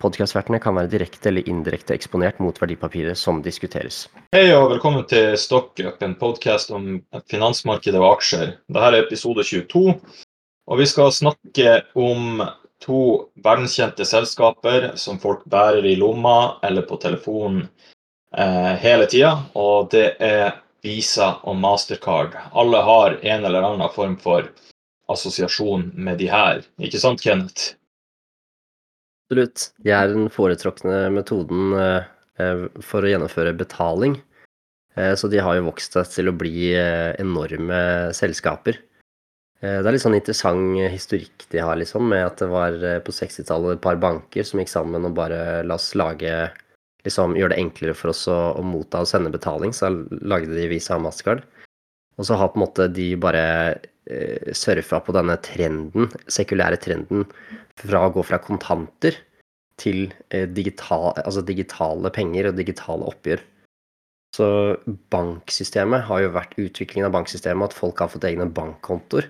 Podkastvertene kan være direkte eller indirekte eksponert mot verdipapiret som diskuteres. Hei og velkommen til Stockup, en podkast om finansmarkedet og aksjer. Dette er episode 22, og vi skal snakke om to verdenskjente selskaper som folk bærer i lomma eller på telefonen eh, hele tida, og det er Visa og Mastercard. Alle har en eller annen form for assosiasjon med de her. Ikke sant, Kenneth? Absolutt. De er den foretrukne metoden eh, eh, for å gjennomføre betaling. Eh, så de har jo vokst seg til å bli enorme selskaper. Det er litt sånn interessant historikk de har, liksom, med at det var på 60-tallet et par banker som gikk sammen og bare la oss lage liksom gjøre det enklere for oss å, å motta og sende betaling, så lagde de Visa og Mastercard. Og så har på en måte de bare eh, surfa på denne trenden, sekulære trenden fra å gå fra kontanter til eh, digital, altså digitale penger og digitale oppgjør. Så banksystemet har jo vært utviklingen av banksystemet, at folk har fått egne bankkontoer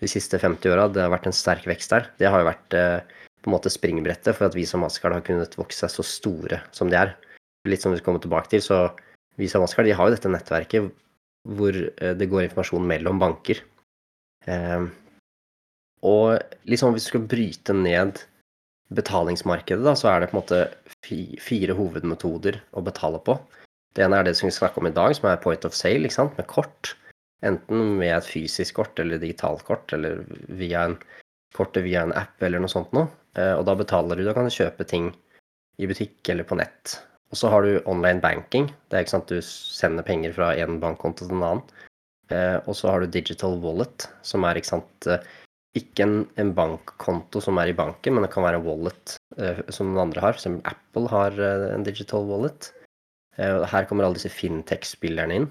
de siste 50 åra. Det har vært en sterk vekst der. Det har jo vært eh, på en måte springbrettet for at vi som Mastercard har kunnet vokse seg så store som de er. Litt som vi kommer tilbake til, så vi som Mastercard de har jo dette nettverket hvor eh, det går informasjon mellom banker. Eh, og liksom hvis du skal bryte ned betalingsmarkedet, da, så er det på en måte fire hovedmetoder å betale på. Det ene er det som vi snakker om i dag, som er point of sale, ikke sant? med kort. Enten med et fysisk kort eller digitalt kort, eller via en kortet via en app eller noe sånt noe. Eh, og da betaler du, da kan du kjøpe ting i butikk eller på nett. Og så har du online banking. Det er ikke sant du sender penger fra en bankkonto til en annen. Eh, og så har du digital wallet, som er ikke sant eh, ikke en, en, bankkonto som er i banken, men det kan være en wallet eh, som noen andre har. F.eks. Apple har eh, en digital wallet. Eh, her kommer alle disse fintech-spillerne inn.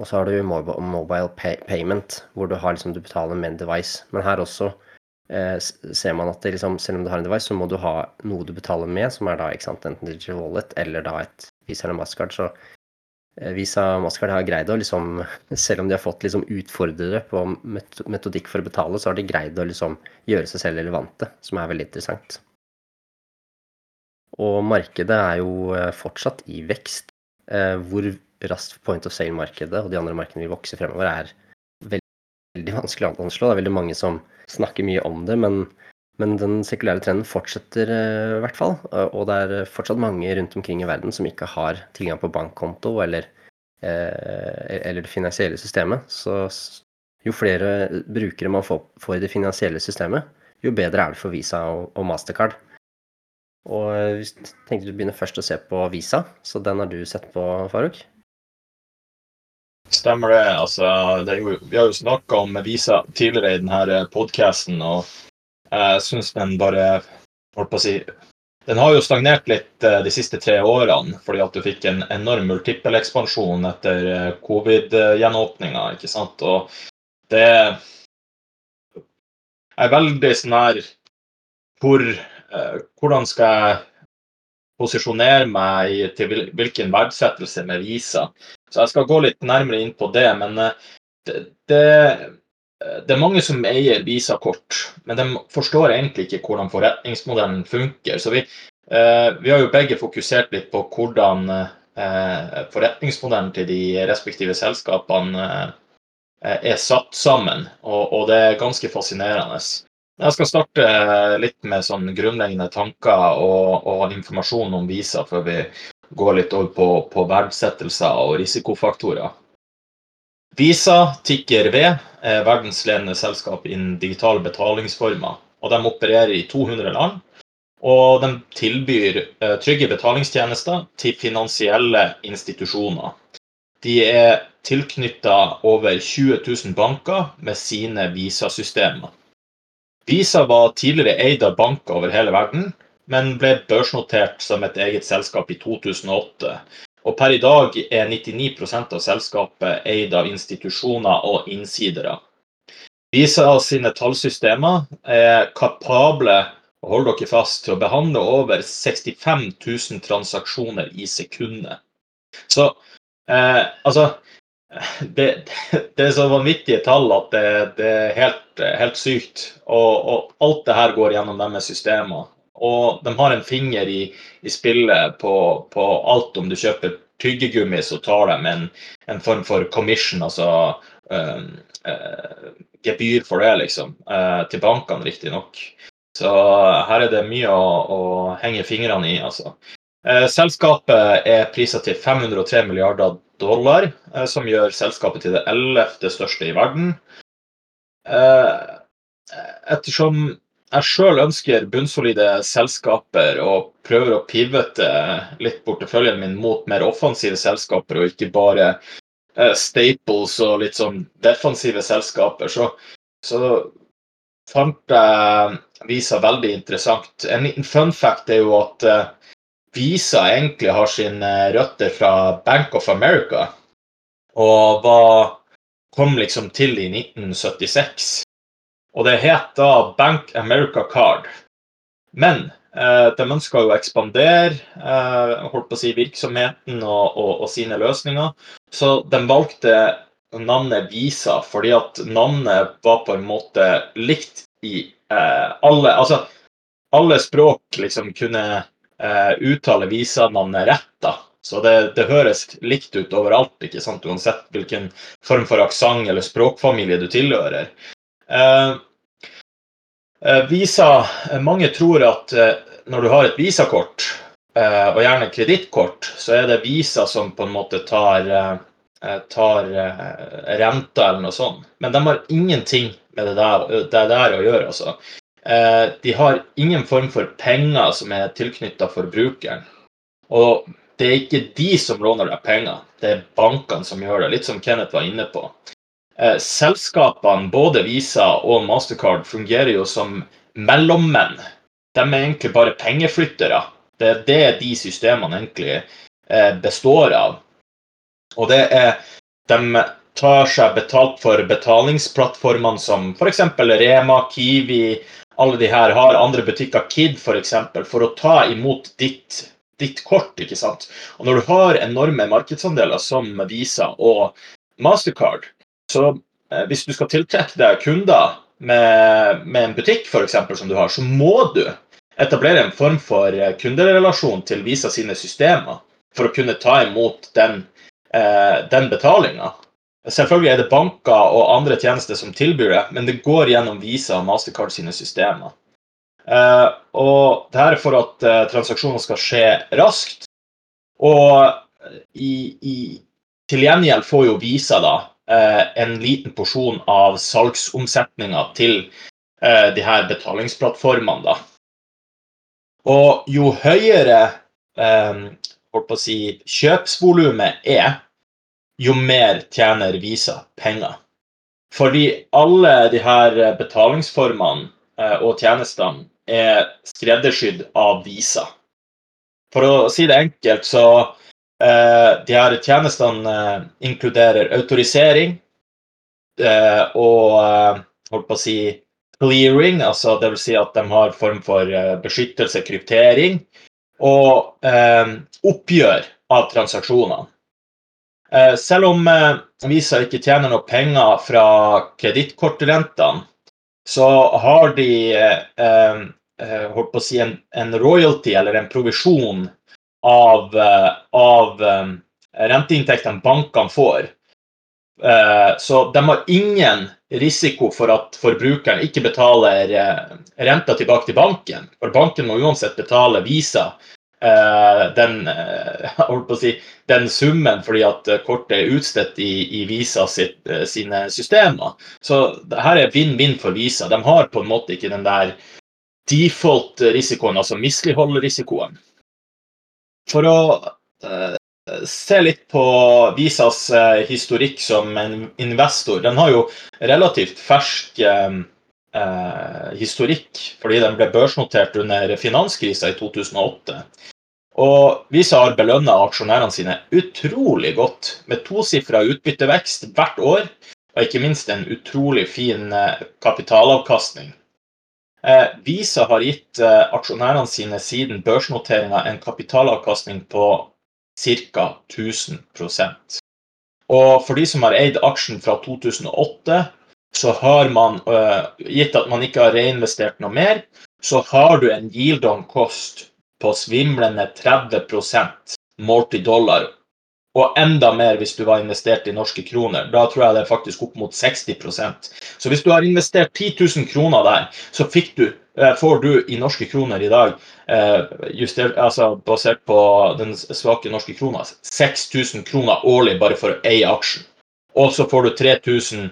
Og så har du mobile pay payment, hvor du, har, liksom, du betaler med en device. Men her også eh, ser man at det, liksom, selv om du har en device, så må du ha noe du betaler med, som er da sant, enten digital wallet eller da et Visa eller Mastercard. Så Eh, Visa Mastercard har greid å liksom, selv om de har fått liksom utfordrere på metodikk for å betale, så har de greid å liksom gjøre seg selv relevante, som er veldig interessant. Og markedet er jo eh, fortsatt i vekst. Eh, hvor raskt point of sale-markedet og de andre markedene vil vokse fremover, er veldig vanskelig å anslå. Det er veldig mange som snakker mye om det, men men den sekulære trenden fortsetter eh, i hvert fall. Og det er fortsatt mange rundt omkring i verden som ikke har tilgang på bankkonto eller, eh, eller det finansielle systemet. Så jo flere brukere man får, i det finansielle systemet, jo bedre er det for Visa og, Mastercard. Og eh, vi tenkte du begynner først å se på Visa, så den har du sett på, Faruk? Stemmer det. Altså, det jo, vi har jo snakka om Visa tidligere i denne podkasten. og jeg syns den bare holdt på å si Den har jo stagnert litt eh, de siste tre årene fordi at du fikk en enorm multippelekspansjon etter eh, covid-gjenåpninga, ikke sant. Og det er veldig sånn her hvor, eh, Hvordan skal jeg posisjonere meg til hvilken verdsettelse med Visa? Så jeg skal gå litt nærmere inn på det, men det, det det er mange som eier Visa-kort, men de forstår egentlig ikke hvordan forretningsmodellen funker. Så vi, eh, vi har jo begge fokusert litt på hvordan eh, forretningsmodellen til de respektive selskapene eh, er satt sammen, og, det er ganske fascinerende. Jeg skal starte litt med sånn grunnleggende tanker og, og informasjon om Visa før vi går litt over på, på verdsettelser og risikofaktorer. Visa Ticker V er verdensledende selskap innen digitale betalingsformer. og De opererer i 200 land. Og de tilbyr eh, trygge betalingstjenester til finansielle institusjoner. De er tilknytta over 20 000 banker med sine Visa-systemer. Visa var tidligere eid av banker over hele verden, men ble børsnotert som et eget selskap i 2008. Og per i dag er 99% av selskapet eid av institusjoner og innsidere. Visa sine tallsystemer er kapable og hold dere fast til å behandle over 65 000 transaksjoner i sekundet. Så eh, altså det, det, er så vanvittige tall at det, det er helt, helt sykt. Og, og, alt det her går gjennom deres systemer. Og de har en finger i, i spillet på, på, alt. Om du kjøper tyggegummi, så tar de en, en form for commission, altså øh, øh, gebyr for det, liksom. Øh, til bankene, riktignok. Så her er det mye å, å henge fingrene i, altså. Eh, selskapet er prisa til 503 milliarder dollar, som gjør selskapet til det ellevte største i verden. Ettersom jeg sjøl ønsker bunnsolide selskaper og prøver å pivote litt porteføljen min mot mer offensive selskaper, og ikke bare staples og litt sånn defensive selskaper, så, så fant jeg Visa veldig interessant. En liten fun fact er jo at uh, Visa egentlig har sine røtter fra Bank of America. Og var, kom liksom til i 1976. Og det het da Bank America Card. Men eh, de ønska jo å ekspandere eh, holdt på å si, virksomheten og, og, og sine løsninger. Så de valgte navnet Visa fordi at navnet var på en måte likt i eh, alle Altså, alle språk liksom kunne eh, uttale Visa-navnet rett, da. Så det, det, høres likt ut overalt, ikke sant? uansett hvilken form for aksent eller språkfamilie du tilhører. Eh, eh visa Mange tror at eh, når du har et visakort, eh, og gjerne kredittkort, så er det Visa som på en måte tar Eh, tar eh, renta eller noe sånt. Men de har ingenting med det der, det der å gjøre. altså. Eh, de har ingen form for penger som er tilknytta forbrukeren. Og det er ikke de som låner deg penger, det er bankene som gjør det. Litt som Kenneth var inne på. Selskapene, både Visa og Mastercard, fungerer jo som mellommenn. De er egentlig bare pengeflyttere. Det er det de systemene egentlig består av. Og det er De tar seg betalt for betalingsplattformene som f.eks. Rema, Kiwi, alle de her har andre butikker, Kid f.eks., for, eksempel, for å ta imot ditt, ditt kort. ikke sant? Og når du har enorme markedsandeler som Visa og Mastercard, så eh, hvis du skal tiltrekke deg kunder med, med en butikk for eksempel, som du har, så må du etablere en form for kunderelasjon til Visa sine systemer for å kunne ta imot den eh, den betalinga. Selvfølgelig er det banker og andre tjenester som tilbyr det, men det går gjennom Visa og Mastercard sine systemer. Eh, og det her er for at eh, transaksjoner skal skje raskt. Og i, i, til gjengjeld får jo Visa da eh, en liten porsjon av salgsomsetninga til eh, de her betalingsplattformene, da. Og jo høyere eh, holdt på å si, kjøpsvolumet er, jo mer tjener Visa penger. Fordi alle de her betalingsformene eh, og tjenestene er skreddersydd av Visa. For å si det enkelt, så eh, de her tjenestene eh, inkluderer autorisering eh, og eh, holdt på å si clearing, altså dvs. Si at de har form for eh, beskyttelse, kryptering, og oppgjør av transaksjonene. Eh, selv om eh, Visa ikke tjener noe penger fra kredittkortrentene, så har de eh, holdt på å si en, en royalty, eller en provisjon, av, av renteinntektene bankene får. Så de har ingen risiko for at forbrukeren ikke betaler renta tilbake til banken. For banken må uansett betale Visa Eh, den, eh, si, den, summen fordi at kortet er utstedt i, i Visa sitt, eh, sine systemer. Så her er vinn-vinn for Visa. De har på en måte ikke den der default-risikoen, altså mislighold-risikoen. For å uh, se litt på Visas uh, historikk som en investor. Den har jo relativt fersk uh, historikk fordi den ble børsnotert under finanskrisa i 2008. Og Visa har belønna aksjonærene sine utrolig godt, med tosifra utbyttevekst hvert år, og ikke minst en utrolig fin eh, kapitalavkastning. Eh, Visa har gitt eh, aksjonærene sine siden børsnoteringa en kapitalavkastning på ca. 1000% Og for de som har eid aksjen fra 2008, så har man, gitt at man ikke har reinvestert noe mer, så har du en yield on cost på svimlende 30 målt i dollar. Og enda mer hvis du var investert i norske kroner. Da tror jeg det er faktisk opp mot 60% Så hvis du har investert 10 000 kroner der, så du, eh, får du i norske kroner i dag, eh, justert, altså basert på den svake norske krona, 6000 kroner årlig bare for å eie aksjen. Og så får du 3000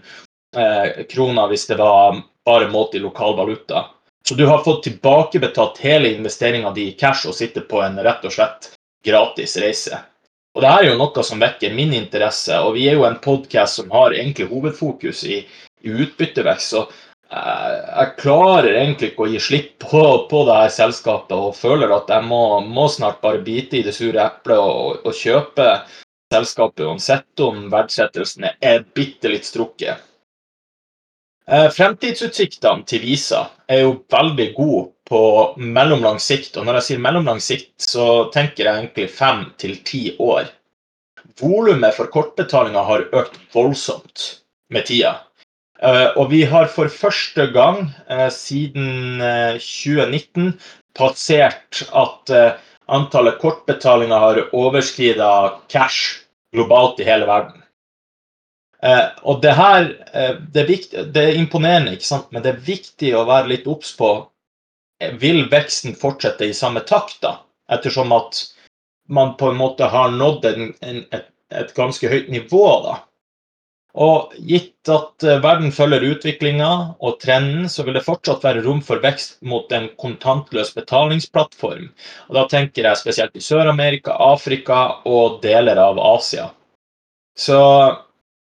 eh, kroner hvis det var bare målt i lokal valuta. Så du har fått tilbakebetalt hele investeringa di i cash og sitter på en rett og slett gratis reise. Og det er jo noe som vekker min interesse, og vi er jo en podkast som har egentlig hovedfokus i, i utbyttevekst. Så jeg, jeg klarer egentlig ikke å gi slipp på, på det her selskapet og føler at jeg må, må snart bare bite i det sure eplet og, og, kjøpe selskapet uansett om verdsettelsen er bitte litt strukket. Eh, fremtidsutsiktene til Visa er jo veldig gode på mellomlang sikt. Og når jeg sier mellomlang sikt, så tenker jeg egentlig fem til ti år. Volumet for kortbetalinger har økt voldsomt med tida. Eh, og vi har for første gang eh, siden 2019 passert at antallet kortbetalinger har overskrida cash globalt i hele verden. Eh, og det her eh, det, er viktig, det er imponerende, ikke sant? men det er viktig å være litt obs på eh, Vil veksten fortsette i samme takt, da? Ettersom at man på en måte har nådd en, en, et, et, ganske høyt nivå, da. Og gitt at eh, verden følger utviklinga og trenden, så vil det fortsatt være rom for vekst mot en kontantløs betalingsplattform. Og da tenker jeg spesielt i Sør-Amerika, Afrika og deler av Asia. Så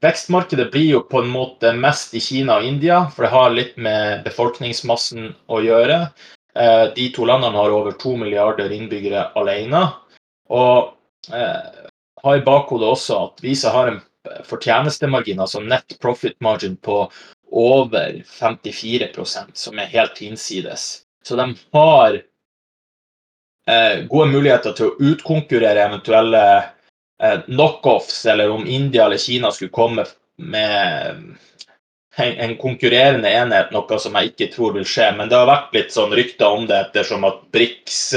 Vekstmarkedet blir jo på en måte mest i Kina og India, for det har litt med befolkningsmassen å gjøre. Eh, de to landene har over to milliarder innbyggere alene. Og eh, ha i bakhodet også at Visa har en fortjenestemargin, altså net profit margin, på over 54% som er helt hinsides. Så de har eh, gode muligheter til å utkonkurrere eventuelle eh, knockoffs, eller om India eller Kina skulle komme med en konkurrerende enhet, noe som jeg ikke tror vil skje. Men det har vært litt sånn rykter om det ettersom at Brix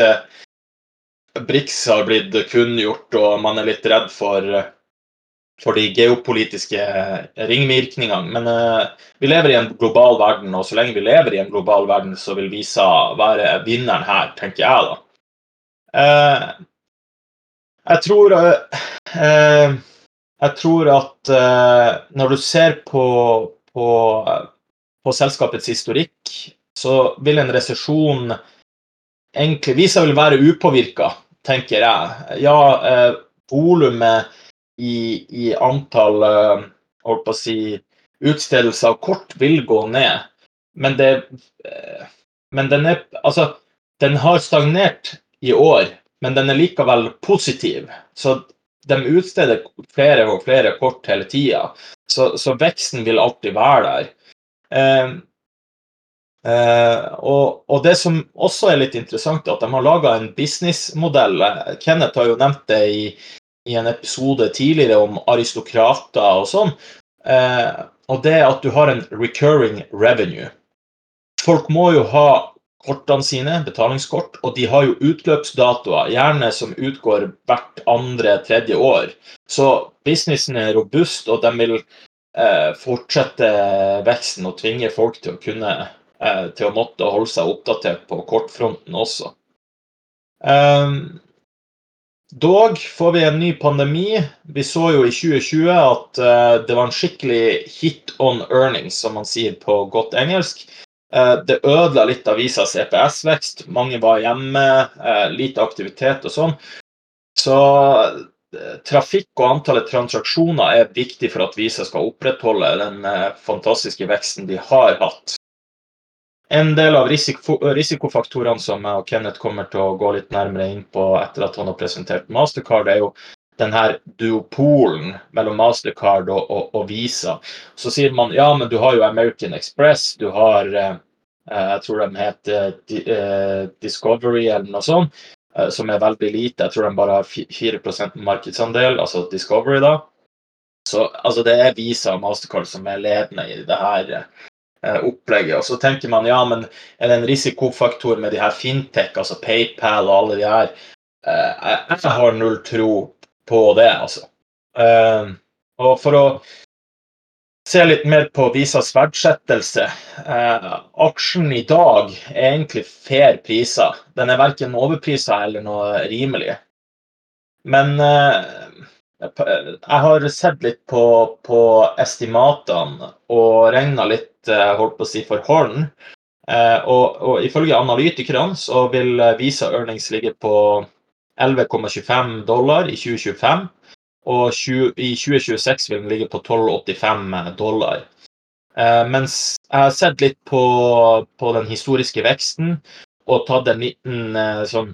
BRICS har blitt kunngjort, og man er litt redd for, for de geopolitiske ringvirkningene. Men uh, vi lever i en global verden, og så lenge vi lever i en global verden, så vil Visa være vinneren her, tenker jeg da. Uh, jeg tror uh, Jeg tror at eh, når du ser på, på, på selskapets historikk, så vil en resesjon egentlig Visa vil være upåvirka, tenker jeg. Ja, eh, volumet i, i, antall eh, holdt på å si, utstedelser av kort vil gå ned, men det eh, Men den er Altså, den har stagnert i år men den er likevel positiv. Så de utsteder flere og flere kort hele tida. Så, så, veksten vil alltid være der. Eh, eh, og, og, det som også er litt interessant, er at de har laga en businessmodell. Kenneth har jo nevnt det i, i en episode tidligere om aristokrater og sånn. Eh, og det er at du har en recurring revenue. Folk må jo ha kortene sine, betalingskort, og de har jo utløpsdatoer, gjerne som utgår hvert andre-tredje år. Så businessen er robust, og de vil eh, fortsette veksten og tvinge folk til å kunne eh, til å måtte holde seg oppdatert på kortfronten også. Um, dog får vi en ny pandemi. Vi så jo i 2020 at uh, det var en skikkelig hit on earnings, som man sier på godt engelsk. Eh, det ødela litt av Visas EPS-vekst. Mange var hjemme, eh, lite aktivitet og sånn. Så eh, trafikk og antallet transaksjoner er viktig for at Visa skal opprettholde den fantastiske veksten de har hatt. En del av risiko, risikofaktorene som jeg og Kenneth kommer til å gå litt nærmere inn på etter at han har presentert Mastercard, er jo den her duopolen mellom Mastercard og, og, og, Visa. Så sier man ja, men du har jo American Express, du har eh, Jeg tror de heter eh, Discovery eller noe sånt, eh, som er veldig lite. Jeg tror de bare har 4% markedsandel, altså Discovery, da. Så altså, det er Visa og Mastercard som er ledende i det her opplegget. Og så tenker man ja, men er det en risikofaktor med de her fintech, altså PayPal og alle de her? Jeg har null tro på det, altså. Uh, og for å se litt mer på Visas verdsettelse uh, Aksjen i dag er egentlig fair priser. Den er verken overprisa eller noe rimelig. Men uh, jeg har sett litt på, på estimatene og regna litt holdt på å si for hånd. Og, og, ifølge analytikerne så vil Visa earnings ligge på 11,25 dollar i 2025. Og 20, i 2026 vil den ligge på 12,85 dollar. Eh, mens jeg har sett litt på, på, den historiske veksten og tatt en liten eh, sånn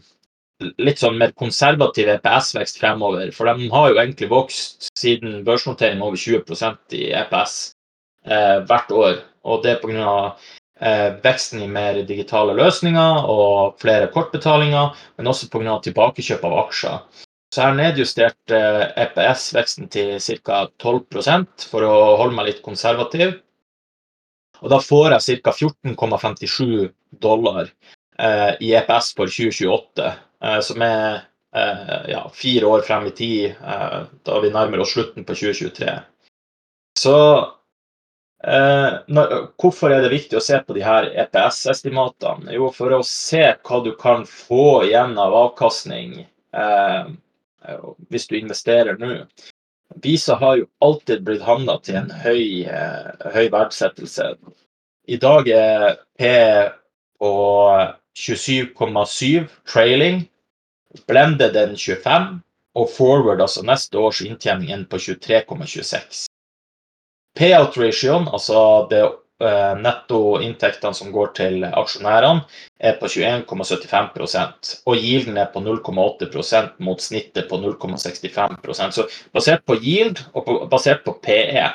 litt sånn mer konservativ EPS-vekst fremover. For de har jo egentlig vokst siden børsnotering over 20% i EPS eh, hvert år. Og det er pga. Eh, veksten i mer digitale løsninger og flere kortbetalinger, men også pga. tilbakekjøp av aksjer. Så jeg har nedjustert EPS-veksten til ca. 12 for å holde meg litt konservativ. Og da får jeg ca. 14,57 dollar eh, i EPS for 2028, eh, som er ja, fire år frem i tid, da vi nærmer oss slutten på 2023. Så Eh, hvorfor er det viktig å se på de her EPS-estimatene? Jo, for å se hva du kan få igjen av avkastning eh, hvis du investerer nå. Visa har jo alltid blitt handla til en høy, eh, høy, verdsettelse. I dag er P på 27,7 trailing. Blended den 25, og forward, altså neste års inntjening, er på 23,26. Payout-ratioen, altså det uh, nettoinntektene som går til aksjonærene, er på 21,75% og yielden er på 0,8% mot snittet på 0,65% Så basert på yield og på, basert på PE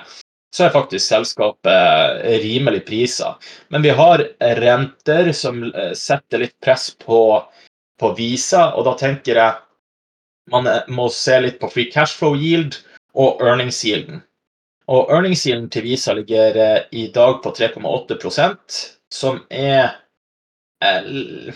så er faktisk selskapet rimelig priser. Men vi har renter som eh, setter litt press på, på Visa, og da tenker jeg man må se litt på free cash flow yield og earnings yielden. Og earningsyielden til Visa ligger eh, i dag på 3,8% som er eh,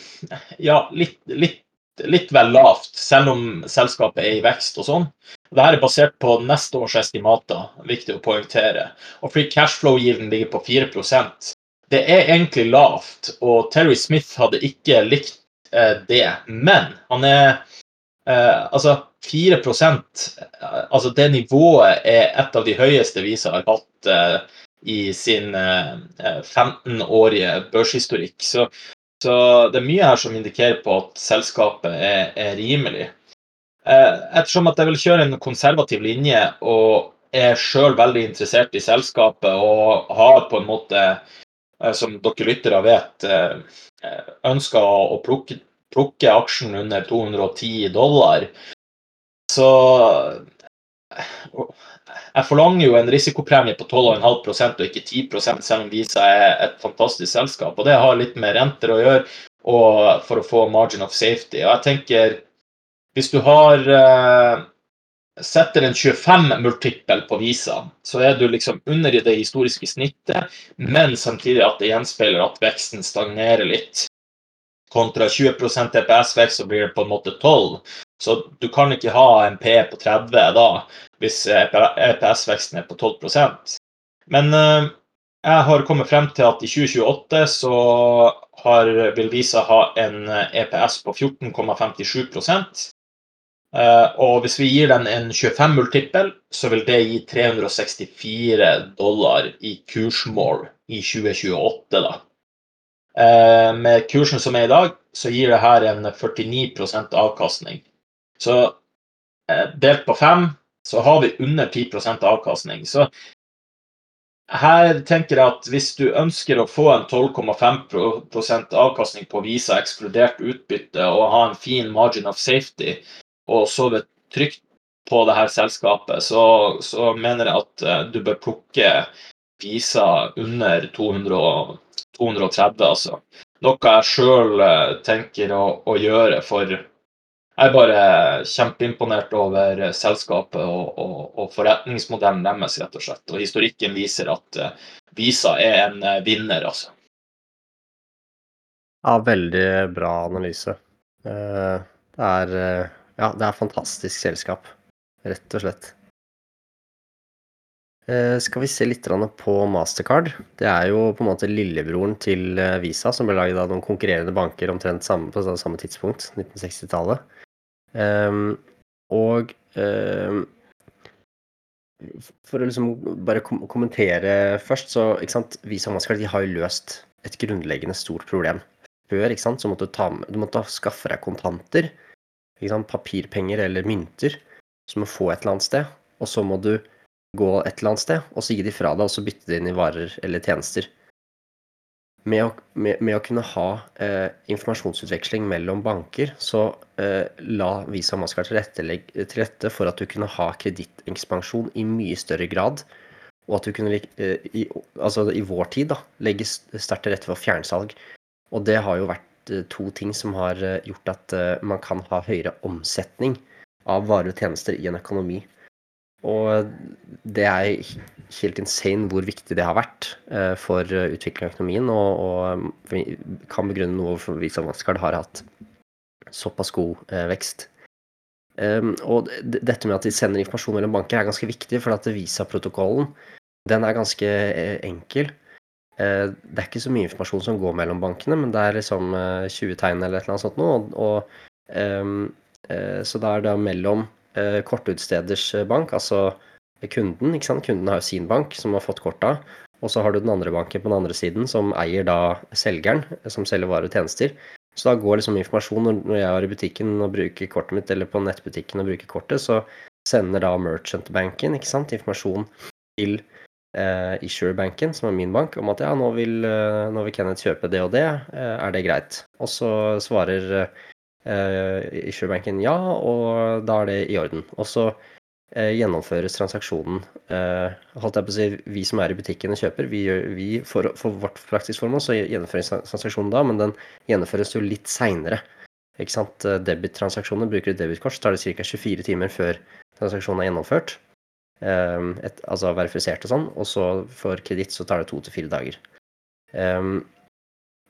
ja, litt, litt, litt, vel lavt, selv om selskapet er i vekst og sånn. Dette er basert på neste års estimater, viktig å poengtere. Og free cashflow-gilden ligger på 4% Det er egentlig lavt, og Terry Smith hadde ikke likt eh, det. Men han er Eh, altså 4 eh, altså Det nivået er et av de høyeste Visa har hatt eh, i sin eh, 15-årige eh, børshistorikk. Så, så, det er mye her som indikerer på at selskapet er, er rimelig. Eh, ettersom at jeg vil kjøre en konservativ linje og er sjøl veldig interessert i selskapet og har på en måte, som dere lyttere vet, ønska å plukke plukke aksjen under 210 dollar, så Jeg forlanger jo en risikopremie på 12,5% og ikke 10 selv om Visa er et fantastisk selskap. Og det har litt med renter å gjøre og for å få margin of safety. Og jeg tenker, hvis du har uh, setter en 25-multippel på Visa, så er du liksom under i det historiske snittet, men samtidig at det gjenspeiler at veksten stagnerer litt kontra 20% EPS-vekst, så blir det på en måte 12 Så du kan ikke ha en P på 30 da, hvis EPS-veksten er på 12% Men uh, jeg har kommet frem til at i 2028 så har, vil Visa ha en EPS på 14,57 uh, Og hvis vi gir den en 25-multippel, så vil det gi 364 dollar i kursmål i 2028. da. Eh, med kursen som er i dag, så gir det her en 49% avkastning. Så eh, delt på fem så har vi under 10% avkastning. Så her tenker jeg at hvis du ønsker å få en 12,5% avkastning på Visa ekskludert utbytte og ha en fin margin of safety og sove trygt på det her selskapet, så, så mener jeg at eh, du bør plukke Visa under 200, 230, altså. Noe jeg sjøl eh, tenker å, å gjøre, for jeg er bare kjempeimponert over selskapet og, og, og, forretningsmodellen deres, rett og slett. Og historikken viser at uh, Visa er en vinner, altså. Ja, veldig bra analyse. Det er Ja, det er fantastisk selskap, rett og slett. Skal vi se litt på Mastercard. Det er jo på en måte lillebroren til Visa, som ble laget av noen konkurrerende banker omtrent samme, på samme tidspunkt, 1960-tallet. Um, og um, For å liksom bare kom kommentere først, så ikke sant, Visa og Mastercard de har jo løst et grunnleggende stort problem. Før ikke sant, så måtte du, ta, du måtte skaffe deg kontanter, ikke sant, papirpenger eller mynter, som må få et eller annet sted. Og så må du gå et eller annet sted, og så gi de fra deg, og så bytte de inn i varer eller tjenester med å, med, med å kunne ha eh, informasjonsutveksling mellom banker, så eh, la Visa og Maskar til rette for at du kunne ha kredittekspansjon i mye større grad. Og at du kunne, eh, i, altså i vår tid, da, legge sterkt til rette for fjernsalg. Og det har jo vært eh, to ting som har eh, gjort at eh, man kan ha høyere omsetning av varer og tjenester i en økonomi. Og det er helt insane hvor viktig det har vært eh, for utvikling av økonomien, og, og kan begrunne noe for vi som Vanskard har hatt såpass god eh, vekst. Um, og dette med at de sender informasjon mellom banker er ganske viktig, for at Visa-protokollen den er ganske eh, enkel. Det er ikke så mye informasjon som går mellom bankene, men det er liksom uh, 20 tegn eller et eller annet sånt noe. Og, og uh, så da er det mellom kortutsteders eh, bank, altså kunden. ikke sant? Kunden har jo sin bank som har fått korta, og så har du den andre banken på den andre siden som eier da selgeren, som selger varer og tjenester. Så da går liksom informasjon når jeg er i butikken og bruker kortet mitt, eller på nettbutikken og bruker kortet, så sender da merchant-banken ikke sant, informasjon til eh, issuer-banken, som er min bank, om at ja, nå vil, eh, nå vil Kenneth kjøpe det og det, eh, er det greit? Og så svarer eh, issuebanken ja, og da er det i orden. Og så uh, gjennomføres transaksjonen. Uh, holdt jeg på å si, Vi som er i butikken og kjøper, vi, vi for, for, vårt praktisk formål så gjennomføres transaksjonen da, men den gjennomføres jo litt seinere. Debittransaksjoner bruker du debitkort, så tar det ca. 24 timer før transaksjonen er gjennomført. Et, altså verifisert og sånn. Og så for kreditt så tar det to til fire dager. Um,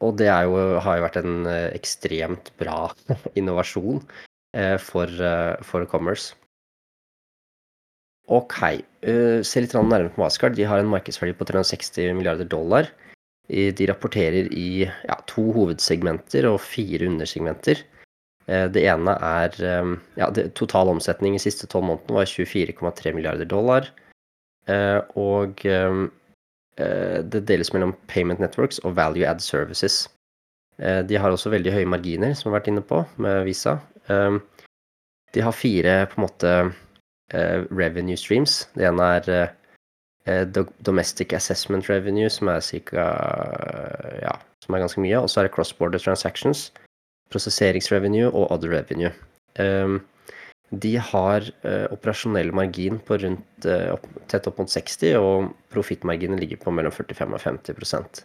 og det jo, har jo vært en eh, ekstremt bra innovasjon eh, for, eh, for commerce. OK. Se litt nærmere på Mastercard. De har en markedsverdi på 360 milliarder dollar. De rapporterer i ja, to hovedsegmenter og fire undersegmenter. Det ene er ja, Total omsetning i siste tolv månedene var 24,3 milliarder dollar. Og det deles mellom payment networks og value add services. Eh, de har også veldig høye marginer, som vi har vært inne på, med Visa. Eh, de har fire på en måte revenue streams. Det ene er domestic assessment revenue, som er cirka, Ja, som er ganske mye. Og så er det cross border transactions, prosesseringsrevenue og other revenue. De har eh, operasjonell margin på rundt eh, opp, tett opp mot 60, og profittmarginen ligger på mellom 45 og 50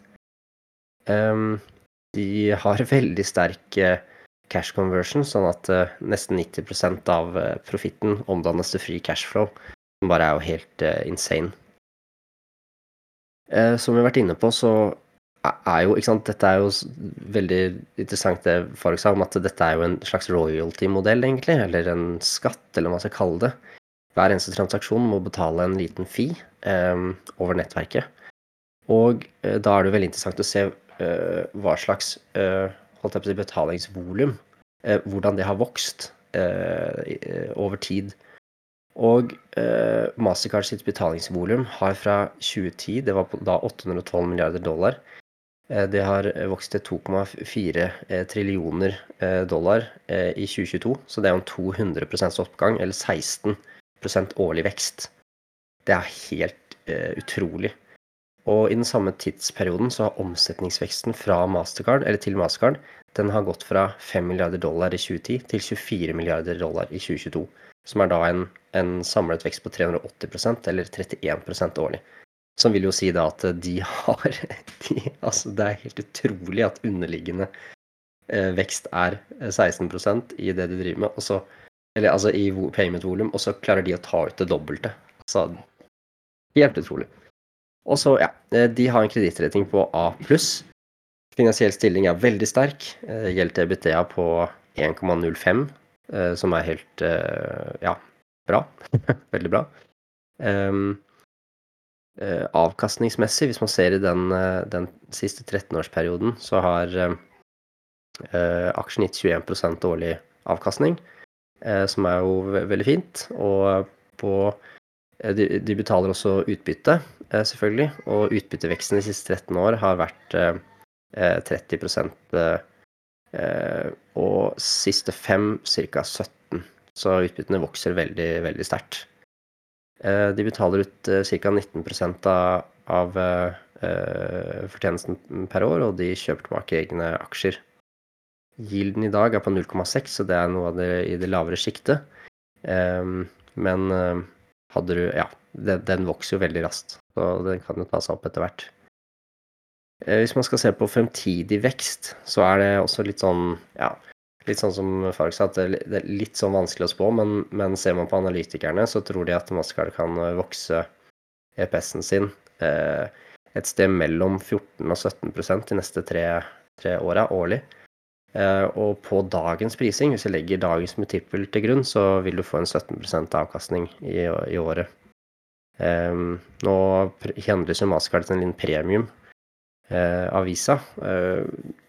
um, De har veldig sterk eh, cash conversion, sånn at eh, nesten 90% av eh, profitten omdannes til free cashflow, som bare er jo helt eh, insane. som vi har vært inne på, så er jo, ikke sant, Dette er jo veldig interessant det Farg sa om at dette er jo en slags royalty-modell, egentlig. Eller en skatt, eller hva man skal kalle det. Hver eneste transaksjon må betale en liten fee eh, over nettverket. Og eh, da er det jo veldig interessant å se eh, hva slags eh, holdt jeg på å si, betalingsvolum eh, Hvordan det har vokst eh, over tid. Og Mastercard sitt betalingsvolum har fra 2010, det var da 812 milliarder dollar, Eh, det har vokst til 2,4 eh, trillioner eh, dollar i 2022, så det er jo en 200% oppgang, eller 16% årlig vekst. Det er helt utrolig. Og i den samme tidsperioden så har omsetningsveksten fra Mastercard, eller til Mastercard, den har gått fra 5 milliarder dollar i 2010 til 24 milliarder dollar i 2022. Som er da en, en samlet vekst på 380% eller 31% årlig. Som vil jo si da at de har de, Altså, det er helt utrolig at underliggende eh, vekst er 16% i det de driver med, og så Eller altså i payment-volum, og så klarer de å ta ut det dobbelte. Så helt utrolig. Og så, ja, eh, de har en kredittretting på A pluss. Finansiell stilling er veldig sterk. Eh, gjeld til EBTA på 1,05, eh, som er helt ja, bra. veldig bra. Um, avkastningsmessig, hvis man ser i den, den siste 13-årsperioden, så har uh, aksjen gitt 21% årlig avkastning, som er jo veldig fint. Og på de, de, betaler også utbytte, selvfølgelig. Og utbytteveksten de siste 13 år har vært 30% og siste fem ca. 17 Så utbyttene vokser veldig, veldig sterkt. Eh, de betaler ut eh, ca. 19 av, av eh, fortjenesten per år, og de kjøper tilbake egne aksjer. Gilden i dag er på 0,6, så det er noe av det i det lavere sjiktet. Men hadde du Ja, den, den, vokser jo veldig raskt, så den kan jo ta seg opp etter hvert. Hvis man skal se på fremtidig vekst, så er det også litt sånn ja, litt sånn som Farg sa, at det er litt sånn vanskelig å spå, men, men ser man på analytikerne, så tror de at Mastercard kan eh, vokse EPS-en sin eh, et sted mellom 14 og 17% de neste tre, tre åra årlig. Eh, og på dagens prising, hvis jeg legger dagens multiple til grunn, så vil du få en 17% avkastning i, i året. Eh, nå handles jo Mastercard til en liten premium av Visa. Eh,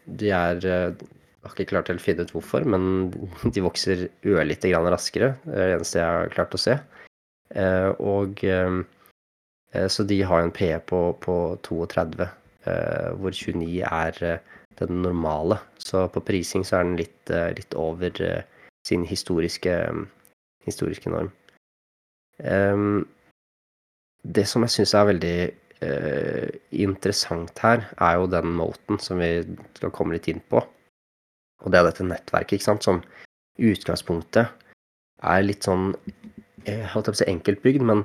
de er jeg har ikke klart helt finne ut hvorfor, men de vokser ørlite grann raskere. Det er det eneste jeg har klart å se. Eh, og eh, Så de har en PE på, på 32, eh, hvor 29 er den normale. Så på prising så er den litt, litt over sin historiske, historiske norm. Det som jeg syns er veldig interessant her, er jo den moten som vi skal komme litt inn på. Og det er dette nettverket, ikke sant, som utgangspunktet er litt sånn jeg holdt på å si enkeltbygd, men,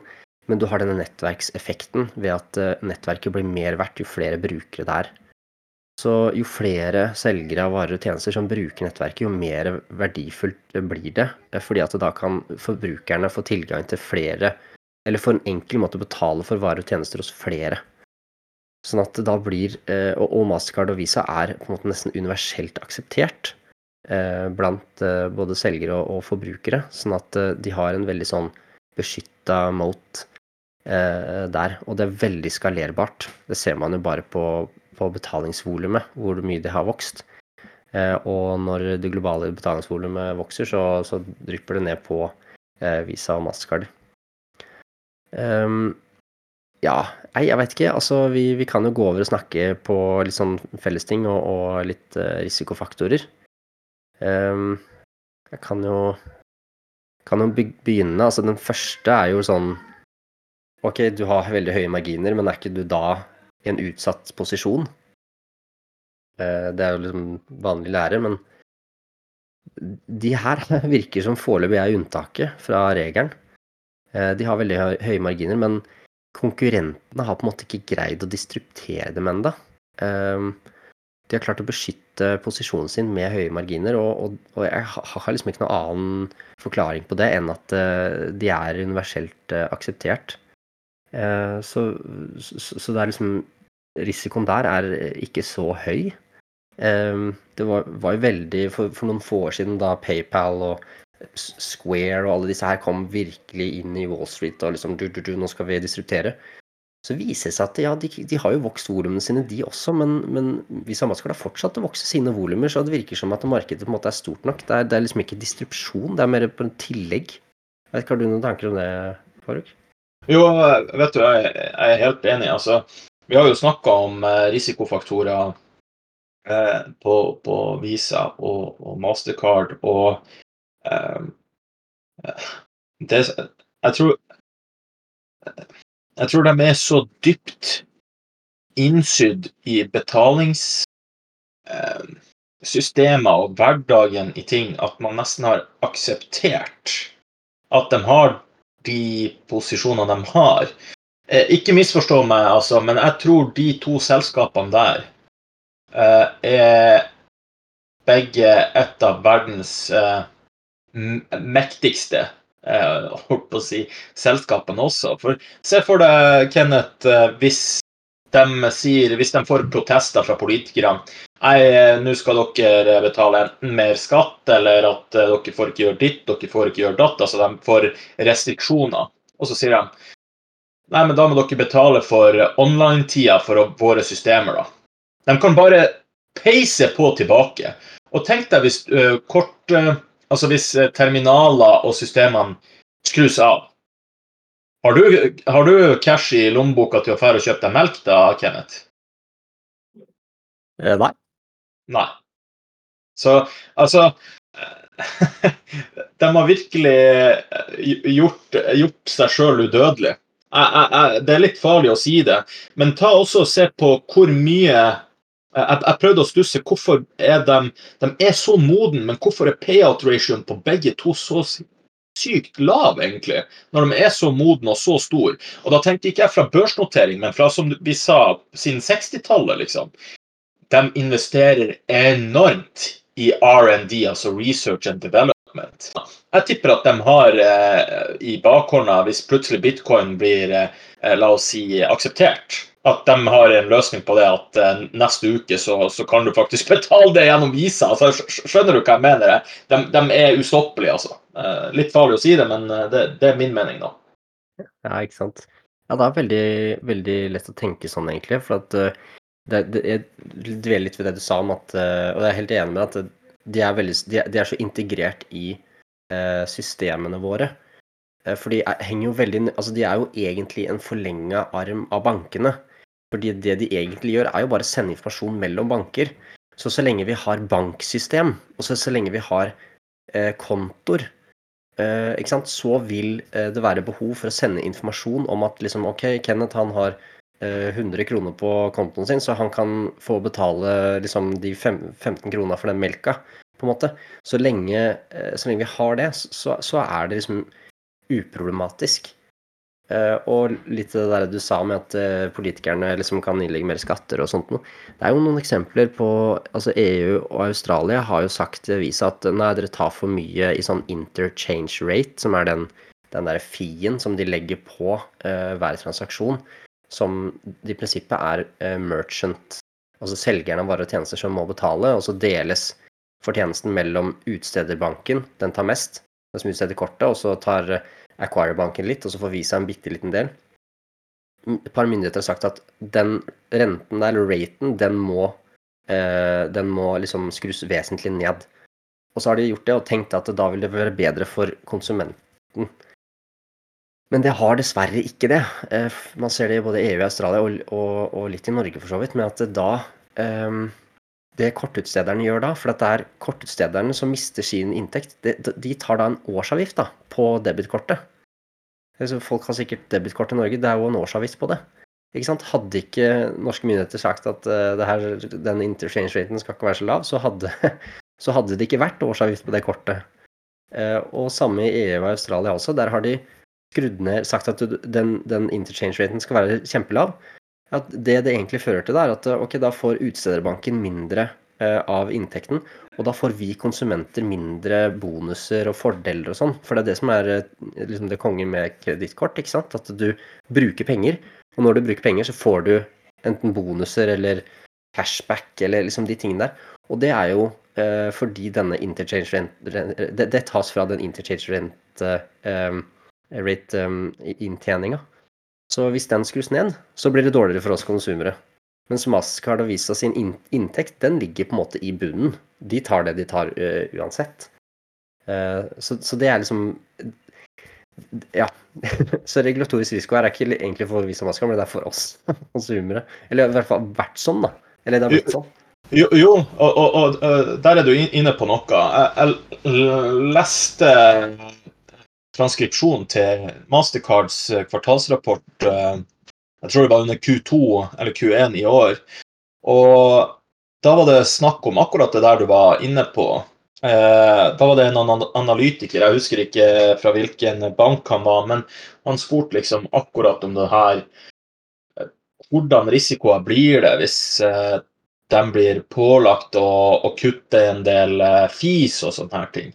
men, du har denne nettverkseffekten ved at uh, nettverket blir mer verdt jo flere brukere det er. Så jo flere selgere av varer og tjenester som bruker nettverket, jo mer verdifullt blir det. Fordi at da kan forbrukerne få tilgang til flere, eller få en enkel måte å betale for varer og tjenester hos flere. Sånn at da blir eh, Og Mastercard og Visa er på en måte nesten universelt akseptert eh, blant eh, både selgere og forbrukere. Sånn at de har en veldig sånn beskytta mote der. Og det er veldig skalerbart. Det ser man jo bare på, på betalingsvolumet, hvor mye det har vokst. Og når det globale betalingsvolumet vokser, så, så, drypper det ned på Visa og Mastercard. Um, ja, nei, jeg vet ikke. Altså, vi, vi, kan jo gå over og snakke på litt sånn fellesting og, og litt uh, risikofaktorer. Um, jeg kan jo kan jo begynne. Altså, den første er jo sånn Ok, du har veldig høye marginer, men er ikke du da i en utsatt posisjon? Uh, det er jo liksom vanlig lære, men de her virker som foreløpig er unntaket fra regelen. Uh, de har veldig høye marginer, men konkurrentene har på en måte ikke greid å disruptere dem ennå. Ehm, de har klart å beskytte posisjonen sin med høye marginer, og, og, og, jeg har liksom ikke noen annen forklaring på det enn at uh, de er universelt uh, akseptert. Uh, så, så, det er liksom Risikoen der er ikke så høy. Um, det var, var, jo veldig for, for, noen få år siden, da PayPal og Square og alle disse her kom virkelig inn i Wall Street og liksom du, du, du, nå skal vi disruptere. Så viser det seg at ja, de, de har jo vokst volumene sine, de også, men, men Visa skal har fortsatt å vokse sine volumer, så det virker som at markedet på en måte er stort nok. Det er, det er liksom ikke distrupsjon, det er mer på en tillegg. Jeg vet ikke, Har du noen tanker om det, Faruk? Jo, vet du, jeg, jeg er helt enig. Altså, vi har jo snakka om eh, risikofaktorer eh, på, på, Visa og, og Mastercard, og det, jeg tror Jeg tror de er så dypt innsydd i betalingssystemer og hverdagen i ting at man nesten har akseptert at de har de posisjonene de har. Eh, ikke misforstå meg, altså, men jeg tror de to selskapene der eh, er begge et av verdens eh, mektigste holdt på å si, selskapene også. For Se for deg, Kenneth, hvis de sier, hvis de får protester fra politikerne Nei, nå skal dere betale enten mer skatt, eller at dere får ikke gjøre ditt, dere får ikke gjøre datt. Altså de får restriksjoner. Og så sier de Nei, men da må dere betale for online-tida for våre systemer, da. De kan bare peise på tilbake. Og tenk deg hvis uh, kort uh, Altså hvis terminaler og systemene skrus av. Har du, har du cash i lommeboka til å dra og kjøpe deg melk da, Kenneth? Eh, nei. Nei. Så altså De har virkelig gjort, gjort seg sjøl udødelig. Jeg, jeg, det er litt farlig å si det, men ta også og se på hvor mye jeg, jeg, prøvde å stusse hvorfor er de, de er så moden, men hvorfor er payout-ratioen på begge to så sykt lav, egentlig? Når de er så moden og så stor. Og da tenkte ikke jeg fra børsnotering, men fra som vi sa, siden 60-tallet, liksom. De investerer enormt i R&D, altså research and development. Jeg tipper at de har eh, i bakhånda, hvis plutselig bitcoin blir eh, la oss si, akseptert, at de har en løsning på det at uh, neste uke så, så, kan du faktisk betale det gjennom Visa. Altså, skjønner du hva jeg mener? De, de er ustoppelige, altså. Uh, litt farlig å si det, men eh, det, det, er min mening, da. Ja, ikke sant. Ja, det er veldig, veldig lett å tenke sånn, egentlig. For at uh, det, det, jeg dveler litt ved det du sa om at Og jeg er helt enig med at de er, veldig, de, de er så integrert i systemene våre. For de er, jo veldig Altså, de er jo egentlig en forlenga arm av bankene. Fordi det de egentlig gjør, er jo bare å sende informasjon mellom banker. Så så lenge vi har banksystem, og så, så lenge vi har eh, kontor, eh, ikke sant, så vil eh, det være behov for å sende informasjon om at liksom OK, Kenneth han har 100 eh, kroner på kontoen sin, så han kan få betale liksom, de 15 kronene for den melka. på en måte. Så lenge, eh, så lenge vi har det, så, så, er det liksom uproblematisk. Uh, og litt det der du sa med at uh, politikerne liksom kan innlegge mer skatter og sånt noe. Det er jo noen eksempler på altså EU og Australia har jo sagt til avisa at nei, dere tar for mye i sånn interchange rate, som er den, den der fien som de legger på uh, hver transaksjon som i prinsippet er uh, merchant, altså selgeren av varer og tjenester som må betale, og så deles fortjenesten mellom utstederbanken, den tar mest, den som utsteder kortet, og så tar eh, Acquire-banken litt, og så får Visa en bitte liten del. Et par myndigheter har sagt at den renten der, eller raten, den må, eh, den må liksom skrus vesentlig ned. Og så har de gjort det og tenkt at da vil det være bedre for konsumenten. Men det har dessverre ikke det. Eh, man ser det i både EU og Australia, og, og, og litt i Norge for så vidt, med at da um, Det kortutstederne gjør da, for det er kortutstederne som mister sin inntekt, de, de tar da en årsavgift da, på debitkortet. Folk har sikkert debutkort i Norge, det er jo en årsavgift på det. Ikke sant? Hadde ikke norske myndigheter sagt at uh, her, den interchange raten skal ikke være så lav, så hadde, så hadde det ikke vært årsavgift på det kortet. Uh, og samme i EU og Australia også. Der har de skrudd ned, sagt at den, den interchange-raten skal være kjempelav, at det det egentlig fører til, er at ok, da får utstederbanken mindre eh, av inntekten, og da får vi konsumenter mindre bonuser og fordeler og sånn. For det er det som er eh, liksom det kongen med kredittkort, ikke sant. At du bruker penger, og når du bruker penger, så får du enten bonuser eller cashback eller liksom de tingene der. Og det er jo eh, fordi denne interchange rent det, det, tas fra den interchange rente eh, rate-inntjeninga. Så hvis den skrus ned, så blir det dårligere for oss konsumere. Mens Mastercard og Visa sin inntekt, den ligger på en måte i bunnen. De tar det de tar uh, uansett. Uh, så, så, det er liksom Ja. så regulatorisk risiko her er ikke egentlig for Visa og Mastercard, men det er for oss konsumere. Eller i hvert fall vært sånn, da. Eller det har blitt sånn. Jo, jo og, og, og, der er du inne på noe. Jeg, jeg leste transkripsjon til Mastercards eh, kvartalsrapport eh, Jeg tror det var under Q2 eller Q1 i år. Og da var det snakk om akkurat det der du var inne på. Eh, da var det en analytiker, jeg husker ikke fra hvilken bank han var, men han spurte liksom akkurat om det her Hvordan risikoer blir det hvis de blir pålagt å, å kutte en del fis og sånne her ting?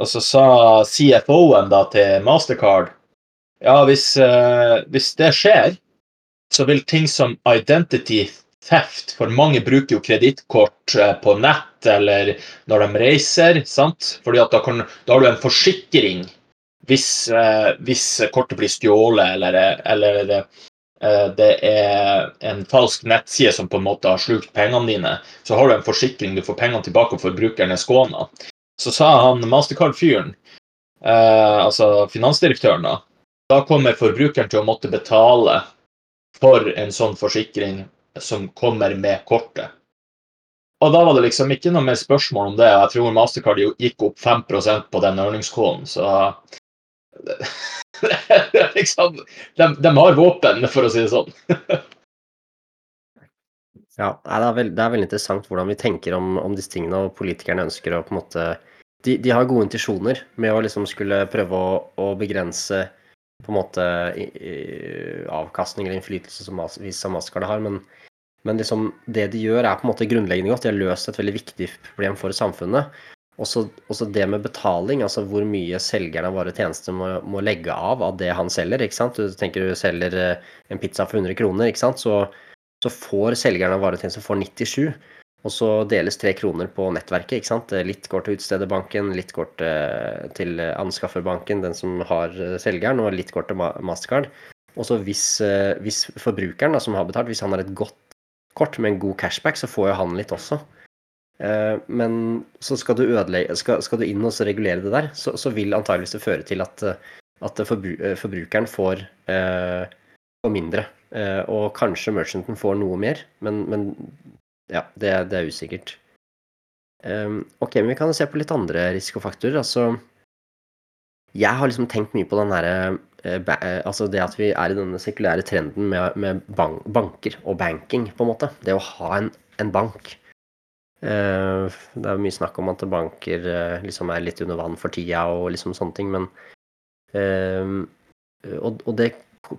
Og så sa CFO-en da til Mastercard ja, hvis, hvis det skjer, så vil ting som identity theft, for mange bruker jo kredittkort eh, på nett eller når de reiser, sant? Fordi da, kan, da har du en forsikring hvis, uh, hvis kortet blir stjålet eller, eller uh, det er en falsk nettside som på en måte har slukt pengene dine, så har du en forsikring, du får pengene tilbake og forbrukeren er skåna. Så sa han Mastercard-fyren, eh, altså finansdirektøren, da, da kommer forbrukeren til å måtte betale for en sånn forsikring som kommer med kortet. Og da var det liksom ikke noe mer spørsmål om det. Jeg tror Mastercard gikk opp 5% på den ørningskålen, så liksom, de, de, har våpen, for å si det sånn. ja, det er, veldig, det er, veldig, interessant hvordan vi tenker om, om, disse tingene, og politikerne ønsker å på en måte De, de har gode intensjoner med å liksom skulle prøve å, å begrense på en måte avkastning eller innflytelse som, Mastercard har, men men liksom, det de gjør, er på en måte grunnleggende godt. De har løst et veldig viktig problem for samfunnet. Også, også det med betaling, altså hvor mye selgeren av våre tjenester må, må, legge av av det han selger. ikke sant? Du tenker du selger eh, en pizza for 100 kroner, ikke sant? Så, så får selgeren av varetjenester for 97. Og så deles tre kroner på nettverket. ikke sant? Litt går til utstederbanken, litt går til anskafferbanken, den som har eh, selgeren, og litt går til Mastercard. Og så hvis, eh, hvis forbrukeren da, som har betalt, hvis han har et godt kort med en god cashback, så får jo han litt også. Eh, men så skal du, ødelegge, skal, skal du inn og regulere det der, så, så, vil antageligvis det føre til at, at forbru, forbrukeren får, eh, får mindre. Og kanskje merchanten får noe mer, men, men ja, det, det, er usikkert. Ok, men vi kan se på litt andre risikofaktorer. Altså, jeg har liksom tenkt mye på den derre Eh, eh, altså det at vi er i denne sekulære trenden med, med bank, banker og banking, på en måte. Det å ha en, en bank. Uh, det er mye snakk om at banker uh, liksom er litt under vann for tida og liksom sånne ting, men uh, og, og, det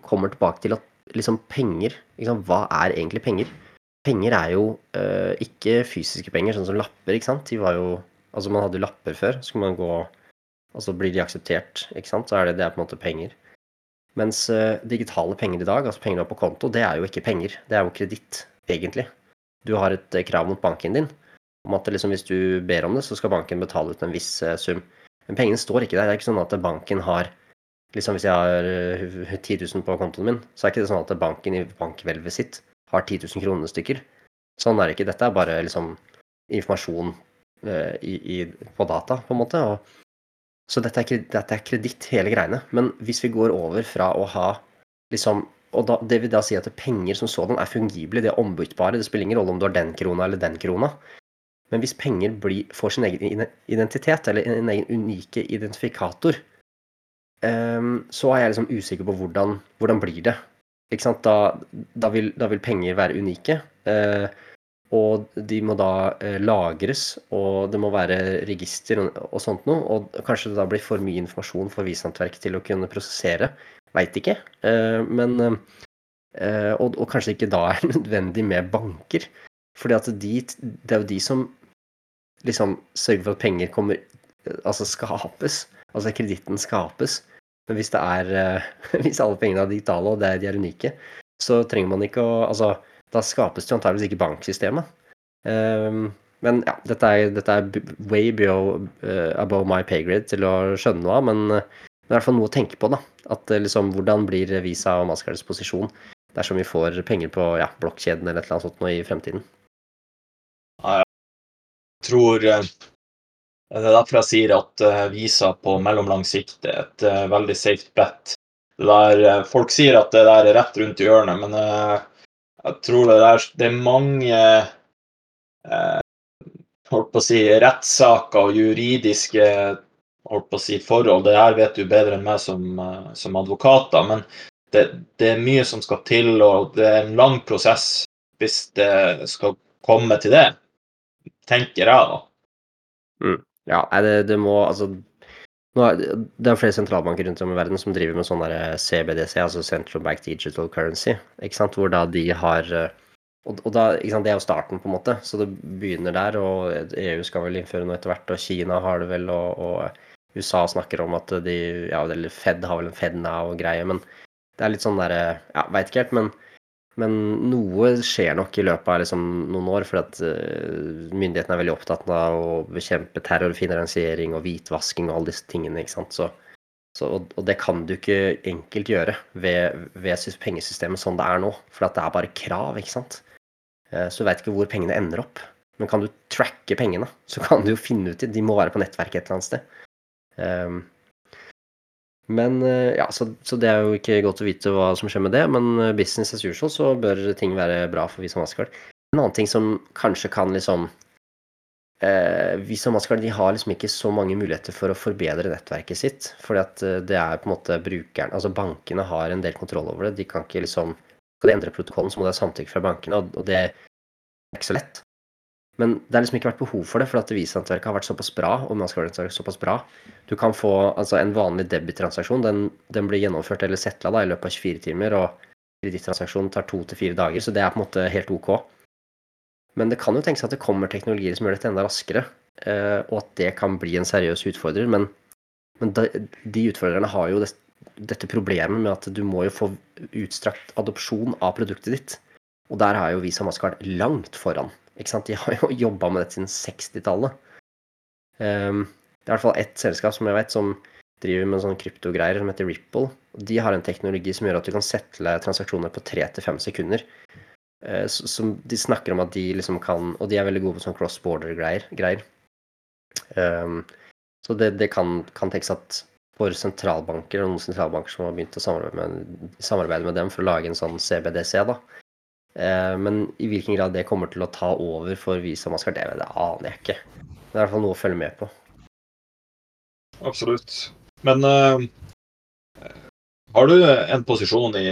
kommer tilbake til at liksom penger liksom, Hva er egentlig penger? Penger er jo ikke fysiske penger, sånn som lapper, ikke sant. De var jo Altså, man hadde jo lapper før. Skulle man gå Og så blir de akseptert, ikke sant. Så er det, det er på en måte penger. Mens uh, digitale penger i dag, altså penger du har på konto, det er jo ikke penger. Det er jo kreditt, egentlig. Du har et uh, krav mot banken din om at liksom, hvis du ber om det, så skal banken betale ut en viss sum. Men pengene står ikke der. Det er ikke sånn at banken har liksom Hvis jeg har 10 000 på kontoen min, så er ikke det sånn at banken i bankhvelvet sitt har 10 000 kroner stykker. Sånn er det ikke. Dette er bare liksom informasjon i, i, på data, på en måte. Og så dette er, dette er kreditt, hele greiene. Men hvis vi går over fra å ha liksom og da, Det vil da si at penger som sådan er fungible, de er ombyttbare. Det spiller ingen rolle om du har den krona eller den krona. Men hvis penger blir, får sin egen identitet, eller en egen unike identifikator, um, så er jeg liksom usikker på hvordan, hvordan blir det. Da, da, vil, da vil penger være unike. Uh, og de må da eh, lagres, og det må være register og, sånt noe. Og kanskje det da blir for mye informasjon for Vishåndverket til å kunne prosessere. Veit ikke. Eh, men eh, og, og, kanskje ikke da er nødvendig med banker. Fordi de, det er jo de som liksom sørger for at penger kommer Altså skapes. Altså kreditten skapes. Men hvis er Hvis alle pengene er digitale, og de er unike, så trenger man ikke å Altså da skapes det antakeligvis ikke banksystemet. Um, men ja, dette er, dette er way below, uh, above my pay grade til å skjønne noe av, men det er i hvert fall noe å tenke på. da, at liksom, Hvordan blir Visa og Mastercards posisjon dersom vi får penger på ja, blokkjeden eller et eller annet sånt noe i fremtiden? Jeg tror Det er derfor jeg sier at Visa på mellomlang sikt er et veldig safe bet. Der, folk sier at det der er rett rundt i hjørnet, men jeg tror det er, det er mange eh, holdt på å si, rettssaker og juridiske holdt på å si, forhold. Det her vet du bedre enn meg som, eh, som advokater. Men det, det er mye som skal til, og det er en lang prosess hvis det skal komme til det. Tenker jeg, da. Ja, det, det må altså Det er flere sentralbanker rundt om i verden som driver med sånn CBDC, altså Central Bank Digital Currency, ikke sant? hvor da de har eh, og, da, ikke sant, Det er jo starten, på en måte, så det begynner der. og EU skal vel innføre noe etter hvert, og Kina har det vel, og, og USA snakker om at de ja, eller Fed har vel en Fed now og greie, men det er litt sånn derre Ja, veit ikke helt, men men noe skjer nok i løpet av liksom noen år, for at uh, myndighetene er veldig opptatt av å bekjempe terrorfinansiering og hvitvasking og alle disse tingene. ikke sant? Så, så, og det kan du ikke enkelt gjøre ved, ved pengesystemet sånn det er nå, for det er bare krav. ikke sant? Uh, så du veit ikke hvor pengene ender opp. Men kan du tracke pengene, så kan du jo finne ut det. De må være på nettverket et eller annet sted. Men eh, ja, så, så, det er jo ikke godt å vite hva som skjer med det, men eh, business as usual så bør ting være bra for Visa maskard. En annen ting som kanskje kan liksom eh, Visa Mastercard de har liksom ikke så mange muligheter for å forbedre nettverket sitt. fordi at eh, det er på en måte brukeren Altså bankene har en del kontroll over det. De kan ikke liksom Skal de endre protokollen, så må det ha samtykke fra bankene, og det er ikke så lett. Men det har liksom ikke vært behov for det, for at Visa-nettverket har vært såpass bra. og Mastercard såpass bra. Du kan få altså En vanlig debittransaksjon den, den blir gjennomført eller settla i løpet av 24 timer. og Kredittransaksjonen tar to til fire dager, så det er på en måte helt OK. Men det kan jo tenkes at det kommer teknologier som gjør dette enda raskere, eh, og at det kan bli en seriøs utfordrer. Men, men de utfordrerne har jo det, dette problemet med at du må jo få utstrakt adopsjon av produktet ditt. Og der har jo Visa Maskard langt foran. Ikke sant? De har jo jobba med dette siden 60-tallet. Um, ehm, det er i hvert fall ett selskap som jeg vet som driver med sånne kryptogreier som heter Ripple. De har en teknologi som gjør at du kan settle transaksjoner på tre til fem sekunder. Uh, som de snakker om at de liksom kan Og de er veldig gode på sånn cross border-greier. Um, så det, det kan, kan tenkes at for sentralbanker, og noen sentralbanker som har begynt å samarbeide med, samarbeide med dem for å lage en sånn CBDC, da, men i hvilken grad det kommer til å ta over for Visa Mastercard, det, det aner jeg ikke. Det er i hvert fall noe å følge med på. Absolutt. Men uh, har du en posisjon i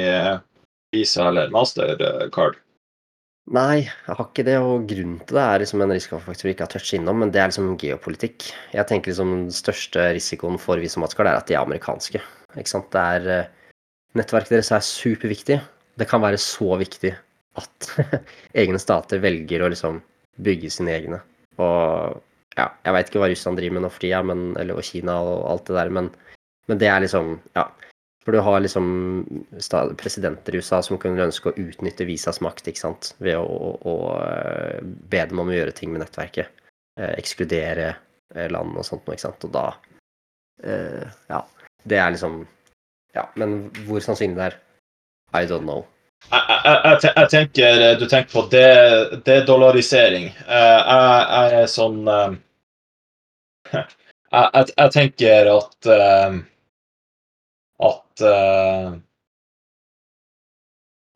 Visa eller Mastercard? Nei, jeg har ikke det. Og grunnen til det er liksom en risikofaktor vi ikke har touchet innom, men det er liksom geopolitikk. Jeg tenker liksom den største risikoen for Visa Mastercard er at de er amerikanske. Ikke sant? Det er, uh, nettverket deres er superviktig. Det kan være så viktig at egne stater velger å liksom bygge sine egne. Og ja, jeg veit ikke hva Russland driver med nå for tida, eller og Kina og alt det der, men, men, det er liksom Ja. For du har liksom presidenter i USA som kunne ønske å utnytte Visas makt ikke sant? ved å, å, å eh, be dem om å gjøre ting med nettverket. Eh, ekskludere eh, land og sånt noe, ikke sant. Og da eh, Ja. Det er liksom Ja, men hvor sannsynlig det er, I don't know. Jeg, tenker Du tenker på dedollarisering. Eh, jeg, er sånn eh, jeg, tenker at eh, At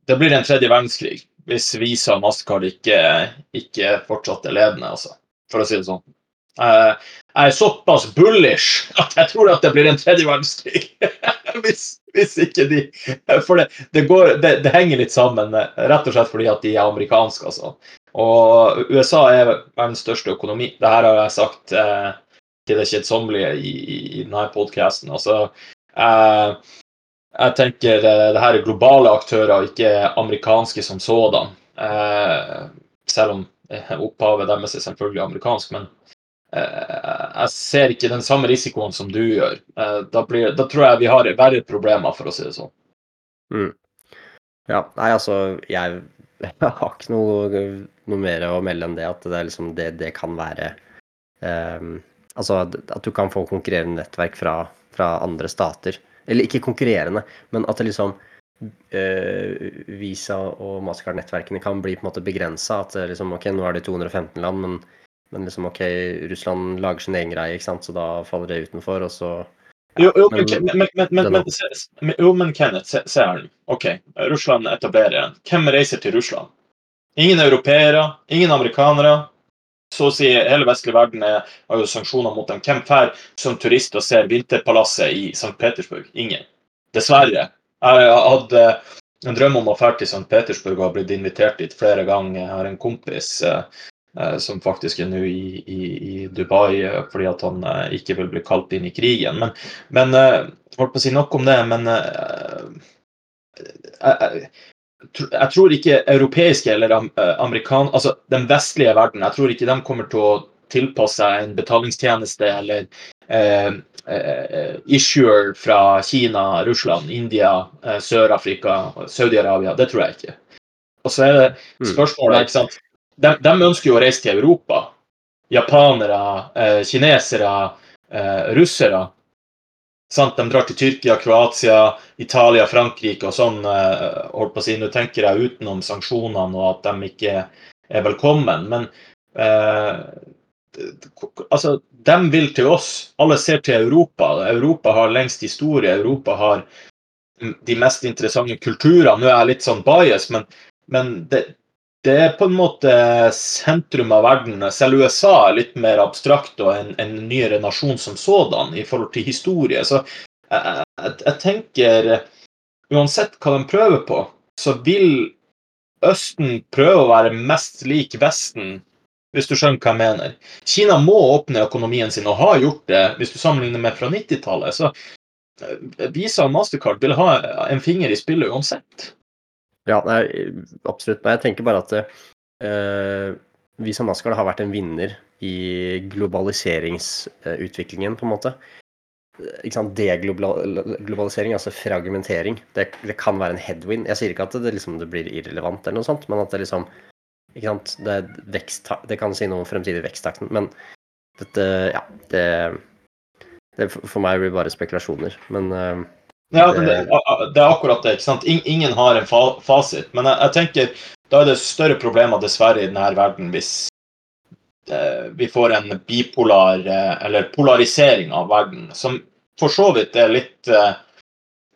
det blir en tredje verdenskrig hvis Visa og Mastercard ikke, ikke fortsatt er ledende, altså. For å si det sånn. Jeg er såpass bullish at jeg tror at det blir en tredje verdenskrig. hvis, hvis, ikke de For det, det, går, det, det, henger litt sammen, rett og slett fordi at de er amerikanske, altså. Og USA er verdens største økonomi. Det her har jeg sagt eh, til det kjedsommelige i, i, i denne podkasten. Altså, eh, jeg tenker eh, det her er globale aktører, ikke amerikanske som sådan. Eh, selv om opphavet deres er selvfølgelig amerikansk, men Eh, jeg ser ikke den samme risikoen som du gjør. Eh, da, blir, da tror jeg vi har verre problemer, for å si det sånn. Mm. Ja, nei, altså, jeg, har ikke noe, noe, mer å melde enn det. At det, liksom, det, det kan være um, Altså at du kan få konkurrerende nettverk fra, fra, andre stater. Eller ikke konkurrerende, men at det liksom uh, Visa og Mastercard-nettverkene kan bli på en måte begrensa. At liksom, ok, nå er det 215 land, men men liksom OK, Russland lager sin egen greie, ikke sant, så da faller det utenfor, og så ja, jo, men, men, men, men, jo, men Kenneth, se, se her. OK, Russland etablerer en. Hvem reiser til Russland? Ingen europeere, ingen amerikanere. Så å si hele vestlig verden er, har jo sanksjoner mot dem. Hvem drar som turist og ser Vinterpalasset i St. Petersburg? Ingen. Dessverre. Jeg hadde en drøm om å dra til St. Petersburg og har blitt invitert dit flere ganger. Jeg har en kompis eh, eh, som faktisk er nå i, i, i, Dubai eh, fordi at han eh, ikke vil bli kalt inn i krigen. Men, men eh, holdt på å si nok om det, men eh, jeg, jeg, tror ikke europeiske eller amerikan, altså den vestlige verden, jeg tror ikke de kommer til å tilpasse seg en betalingstjeneste eller eh, eh, issuer fra Kina, Russland, India, eh, Sør-Afrika, Saudi-Arabia. Det tror jeg ikke. Og så er det mm. spørsmålet, ikke sant. De, de ønsker jo å reise til Europa. Japanere, eh, kinesere, eh, russere. Sant? De drar til Tyrkia, Kroatia, Italia, Frankrike og sånn. Eh, holdt på å si, Nå tenker jeg utenom sanksjonene og at de ikke er velkommen. Men eh, altså, de vil til oss. Alle ser til Europa. Europa har lengst historie. Europa har de mest interessante kulturene. Nå er jeg litt sånn bias, men, men det, det, er på en måte sentrum av verden. Selv USA er litt mer abstrakt og en, en nyere nasjon som sådan i forhold til historie. Så jeg, jeg, jeg tenker Uansett hva de prøver på, så vil Østen prøve å være mest lik Vesten hvis du skjønner hva jeg mener. Kina må åpne økonomien sin, og har gjort det, hvis du sammenligner med fra 90-tallet. Så eh, Visa og Mastercard vil ha en finger i spillet uansett. Ja, nei, absolutt. Jeg tenker bare at uh, vi som Mastercard har vært en vinner i globaliseringsutviklingen, på en måte. Ikke sant? Deglobalisering, altså fragmentering, det, det, kan være en headwind. Jeg sier ikke at det, liksom, det blir irrelevant, eller noe sånt, men at det liksom ikke sant? Det, vekst, det kan si noe om fremtidig veksttakten, men dette Ja, det, det For meg blir bare spekulasjoner, men uh, Ja, det, det, er akkurat det. ikke sant? Ingen har en fa fasit. Men jeg, jeg, tenker da er det større problemer dessverre i denne verden hvis eh, vi får en bipolar eh, eller polarisering av verden, som for så vidt er litt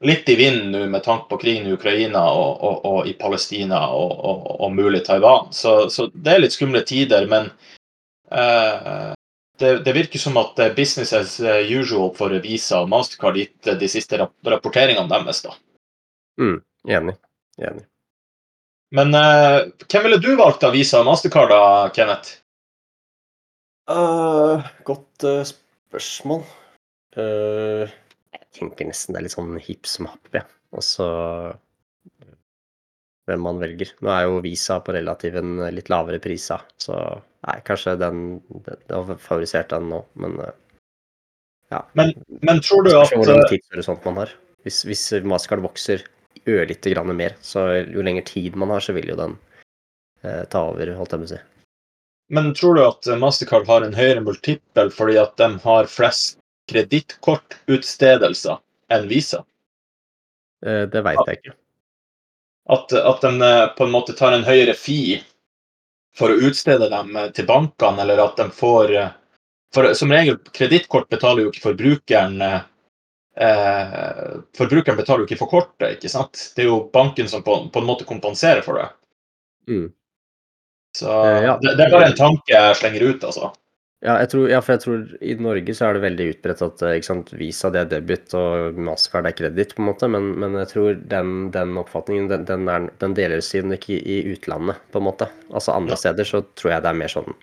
litt i vinden nå med tanke på krigen i Ukraina og, og, og i Palestina og, og, mulig Taiwan. Så, så, det er litt skumle tider, men uh, det, det, virker som at business as usual for Visa og Mastercard gitt de siste rapporteringene deres. da. Mm, enig. enig. Men uh, hvem ville du valgt av Visa og Mastercard, da, Kenneth? Uh, godt spørsmål. Uh, tenker nesten det er litt sånn hipp som happ, jeg. Ja. Og så hvem man velger. Nå er jo Visa på relativt en litt lavere priser, så nei, kanskje den, Det har favorisert den nå, men ja. Men, men tror du at Hvor lang eh, tidshorisont man har. Hvis, hvis Mastercard vokser ørlite grann mer, så jo lenger tid man har, så vil jo den eh, ta over, holdt jeg på å si. Men tror du at Mastercard har en høyere multiple fordi at de har flest kredittkortutstedelser enn Visa? Eh, det veit jeg ikke. At, at de eh, på en måte tar en høyere fi for å utstede dem eh, til bankene, eller at de får for Som regel, kredittkort betaler jo ikke forbrukeren eh, Forbrukeren betaler jo ikke for kortet, ikke sant? Det er jo banken som på, på en måte kompenserer for det. Mm. Så ja. det, det, er bare en tanke jeg slenger ut, altså. Ja, jeg tror, ja, for jeg tror i Norge så er det veldig utbredt at eh, sant, Visa det er debit og Mastercard er kreditt, på en måte. Men, men, jeg tror den, den oppfatningen den, den, er, den deler siden ikke i utlandet, på en måte. Altså andre ja. steder så tror jeg det er mer sånn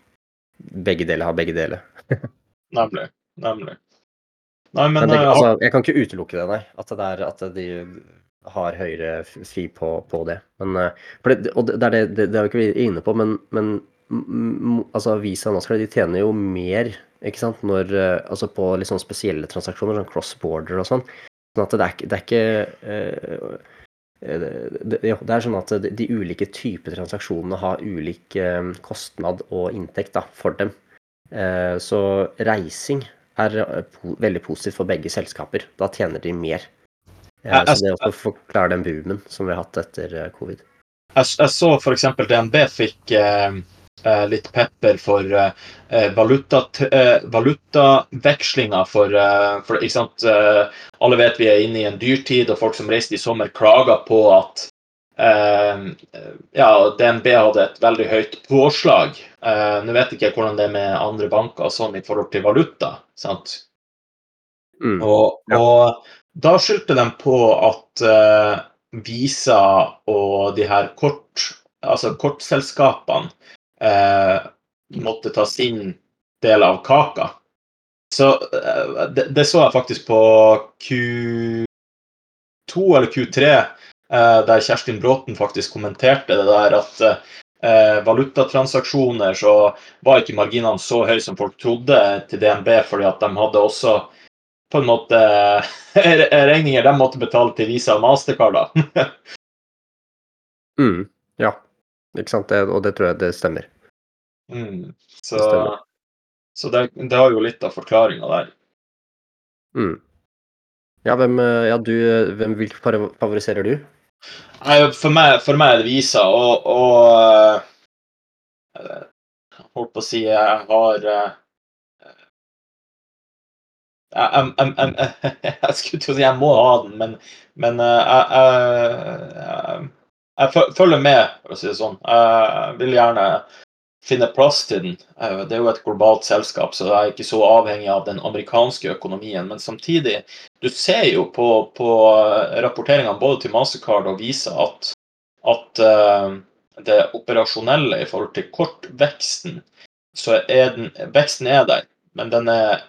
begge deler har begge deler. nemlig. Nemlig. Nei, men, men det, eh, altså, jeg kan ikke utelukke det, nei. At, det er, at de har høyere fri på, på det. Men, eh, det, og det, er det, det, det er jo ikke vi inne på, men, men altså Visa og Mastercard de tjener jo mer ikke sant, når, eh, altså på litt sånn spesielle transaksjoner, sånn cross-border og sånn. Sånn at det er, det er ikke uh, det, det, er sånn at de, ulike typer transaksjonene har ulik kostnad og inntekt da, for dem. Så reising er veldig positivt for begge selskaper. Da tjener de mer. så det også forklarer den boomen som vi har hatt etter covid. Jeg, jeg så f.eks. DNB fikk Eh, litt pepper for eh, eh, valutavekslinga. For, for ikke sant? alle vet vi er inne i en dyrtid, og folk som reiste i sommer, klager på at ja, DNB hadde et veldig høyt påslag. Nå vet jeg ikke hvordan det er med andre banker sånn i forhold til valuta. sant? Mm, og, ja. og, da skyldte de på at Visa og de her kort, altså kortselskapene uh, måtte ta sin del av kaka. Så eh, det, det, så jeg faktisk på Q2 eller Q3, der Kjerstin Bråten faktisk kommenterte det der at eh, valutatransaksjoner, så var ikke marginene så høye som folk trodde til DNB, fordi at de hadde også på en måte regninger de måtte betale til Visa og Mastercard. da. mm, ja, ikke sant. Det, og det tror jeg det stemmer. Mm, så stemmer. så det, det, har jo litt av forklaringa der. Mm. Ja, hvem, eh, ja, du, hvem, vil favoriserer du? For meg, for meg er det Visa, og, og uh, Holdt på å si Jeg har uh, jeg, jeg, jeg, jeg, skulle til å si jeg må ha den, men, men jeg, følger med, for å si det sånn. Jeg vil gjerne finne plass til den. Det er jo et globalt selskap, så jeg er ikke så avhengig av den amerikanske økonomien. Men samtidig, du ser jo på, på rapporteringene både til Mastercard og Visa at, at uh, det operasjonelle i forhold til kortveksten, så er den Veksten er der, men den er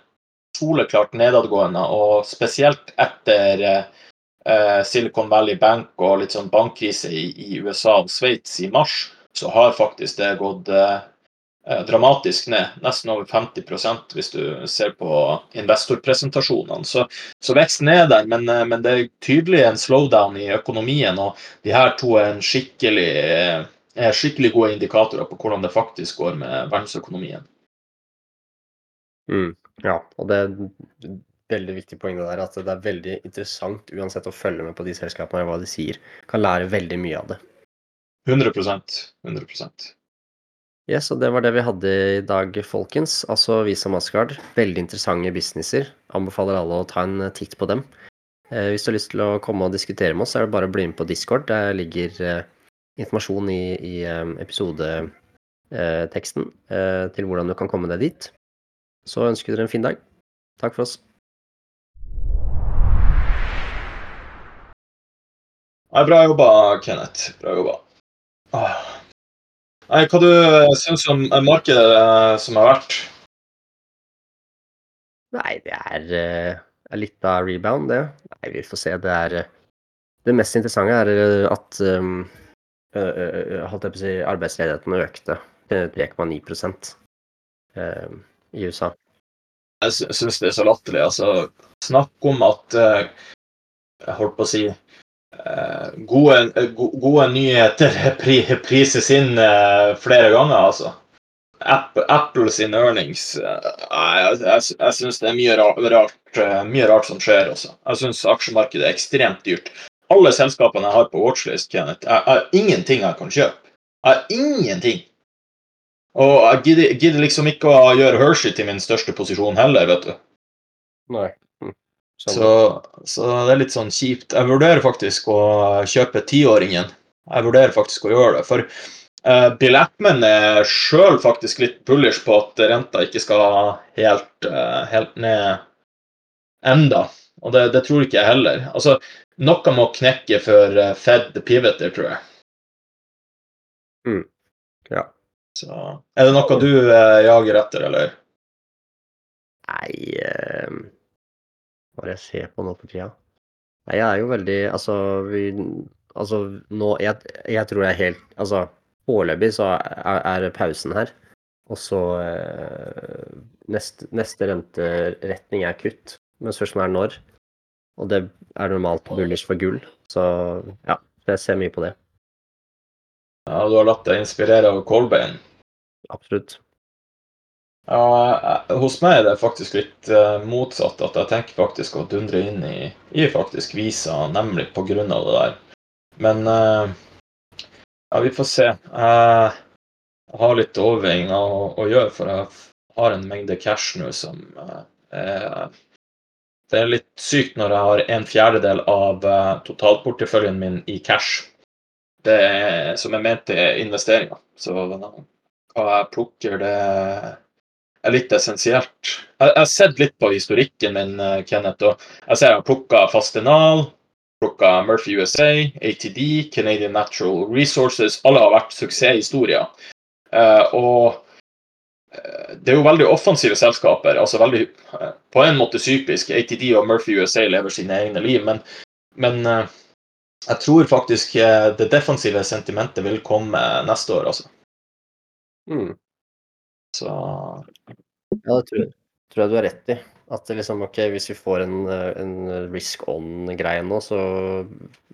soleklart nedadgående, og spesielt etter Silicon Valley Bank og litt sånn bankkrise i, i USA og Sveits i mars så har faktisk det gått eh, dramatisk ned. Nesten over 50% hvis du ser på investorpresentasjonene. Så, så veksten er der, men, eh, men, det er tydelig en slowdown i økonomien. Og de her to er, skikkelig, eh, er skikkelig gode indikatorer på hvordan det faktisk går med verdensøkonomien. Mm, ja, og det er veldig viktig poeng det der, at det er veldig interessant uansett å følge med på de selskapene og hva de sier. Kan lære veldig mye av det. 100% 100% Yes, og det var det vi hadde i dag, folkens. Altså Visa Mastercard. Veldig interessante businesser. Anbefaler alle å ta en titt på dem. Eh, hvis du har lyst til å komme og diskutere med oss, så er det bare å bli med på Discord. Der ligger eh, informasjon i, i eh, episodeteksten eh, til hvordan du kan komme deg dit. Så ønsker dere en fin dag. Takk for oss. bra jobba, Kenneth. Bra jobba. Nei, hva du syns om markedet eh, som har vært? Nei, det er, eh, er, litt av rebound, det. Nei, vi får se. Det er eh, Det mest interessante er at um, holdt jeg på å si, arbeidsledigheten økte til 3,9 um, i USA. Jeg syns det er så latterlig. Altså, snakk om at Jeg holdt på å si Eh, gode, eh, gode, nyheter prises inn eh, flere ganger, altså. Apple, sin earnings Jeg, jeg, syns det er mye rart, mye rart, som skjer også. Jeg syns aksjemarkedet er ekstremt dyrt. Alle selskapene jeg har på watchlist, Kenneth, jeg har ingenting jeg kan kjøpe. Jeg har ingenting. Og jeg gidder liksom ikke å gjøre Hershey til min største posisjon heller, vet du. Nei. Så, så, det er litt sånn kjipt. Jeg vurderer faktisk å kjøpe tiåringen. Jeg vurderer faktisk å gjøre det. For uh, Bill Appman er sjøl faktisk litt bullish på at renta ikke skal helt, uh, helt ned enda. Og det, det, tror ikke jeg heller. Altså, noe må knekke før Fed Fed pivoter, tror jeg. Mm. Ja. Så Er det noe du jager etter, eller? Nei hva er jeg ser på nå for tida? Nei, jeg er jo veldig Altså, vi Altså, nå Jeg, jeg tror jeg er helt Altså, foreløpig så er, er, pausen her. Og så eh, neste, neste renteretning er kutt. Men spørsmålet er når. Og det er normalt bullish for gull. Så ja, jeg ser mye på det. Ja, du har latt deg inspirere av Colbain? Absolutt. Ja, hos meg er det faktisk litt uh, motsatt. At jeg tenker faktisk å dundre inn i, i faktisk Visa, nemlig pga. det der. Men uh, ja, vi får se. Jeg har litt overveiing å, å, gjøre, for jeg har en mengde cash nå som er Det er litt sykt når jeg har en fjerdedel av totalporteføljen min i cash. Det er, som er ment til investeringer. Så hva jeg plukker, det er litt essensielt. Jeg jeg har sett litt på historikken min, eh, Kenneth, og jeg ser jeg har plukka Fastenal, plukka Murphy USA, ATD, Canadian Natural Resources. Alle har vært suksesshistorier. Eh, og eh, det er jo veldig offensive selskaper. altså veldig, På en måte psykisk. ATD og Murphy USA lever sine egne liv. Men, men jeg tror faktisk det defensive sentimentet vil komme neste år, altså. Mm. Så Ja, det tror jeg, tror jeg du har rett i. At det liksom, ok, hvis vi får en, en risk on-greie nå, så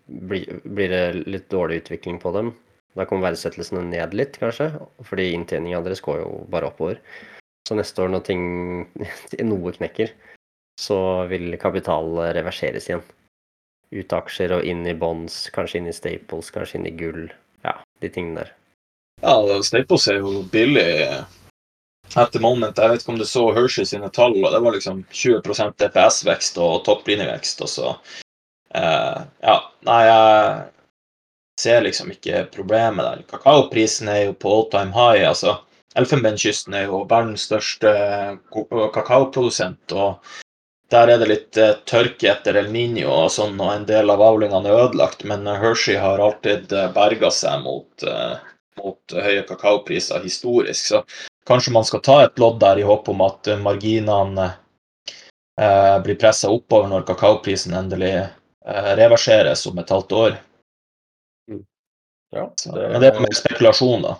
blir, blir det litt dårlig utvikling på dem. Da kommer verdsettelsene ned litt, kanskje, fordi inntjeninga deres går jo bare oppover. Så neste år, når ting noe knekker, så vil kapital reverseres igjen. Ut av aksjer og inn i bonds, kanskje inn i staples, kanskje inn i gull. Ja, de tingene der. Ja, Staples er jo billig at the moment. Jeg vet ikke om du så Hershey sine tall, og det var liksom 20 DPS-vekst og topplinjevekst, og så uh, Ja, nei, jeg ser liksom ikke problemet der. Kakaoprisen er jo på all time high. altså Elfenbenskysten er jo verdens største kakaoprodusent, og der er det litt eh, tørke etter El Niño og sånn, og en del av avlingene er ødelagt, men eh, Hershey har alltid eh, berga seg mot, eh, mot høye kakaopriser historisk, så kanskje man skal ta et lodd der i håp om at eh, marginene eh, blir pressa oppover når kakaoprisen endelig eh, reverseres om et halvt år. Ja, det, men det er mer spekulasjon, da.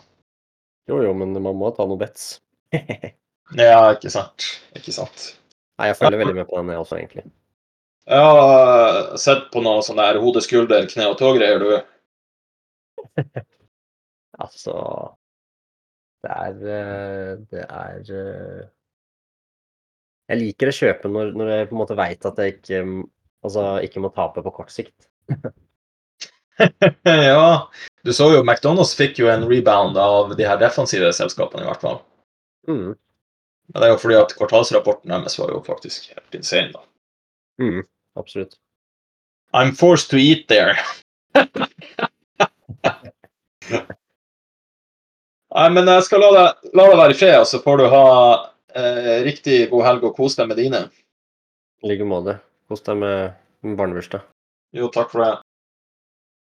Jo, jo, men man må ta noen bets. Ja, ikke sant. Ikke sant. Nei, jeg følger veldig med på den, jeg også, egentlig. Jeg har sett på noe sånn der hode, skulder, kne og tå-greier, du. Altså Det er eh, Det er eh, Jeg liker å kjøpe når, når jeg på en måte veit at jeg ikke mm, Altså ikke må tape på kort sikt. ja. Du så jo McDonald's fikk jo en rebound av de her defensive selskapene, i hvert fall. Mm. Men det er jo fordi at kvartalsrapporten deres var jo faktisk helt insane, da. Mm. Absolutt. I'm forced to eat there. Nei, men jeg skal la deg, la deg være i fred, og så får du ha eh, riktig god helg og kos deg med dine. I like måte. Kos deg med med barnebursdag. Jo, takk for det.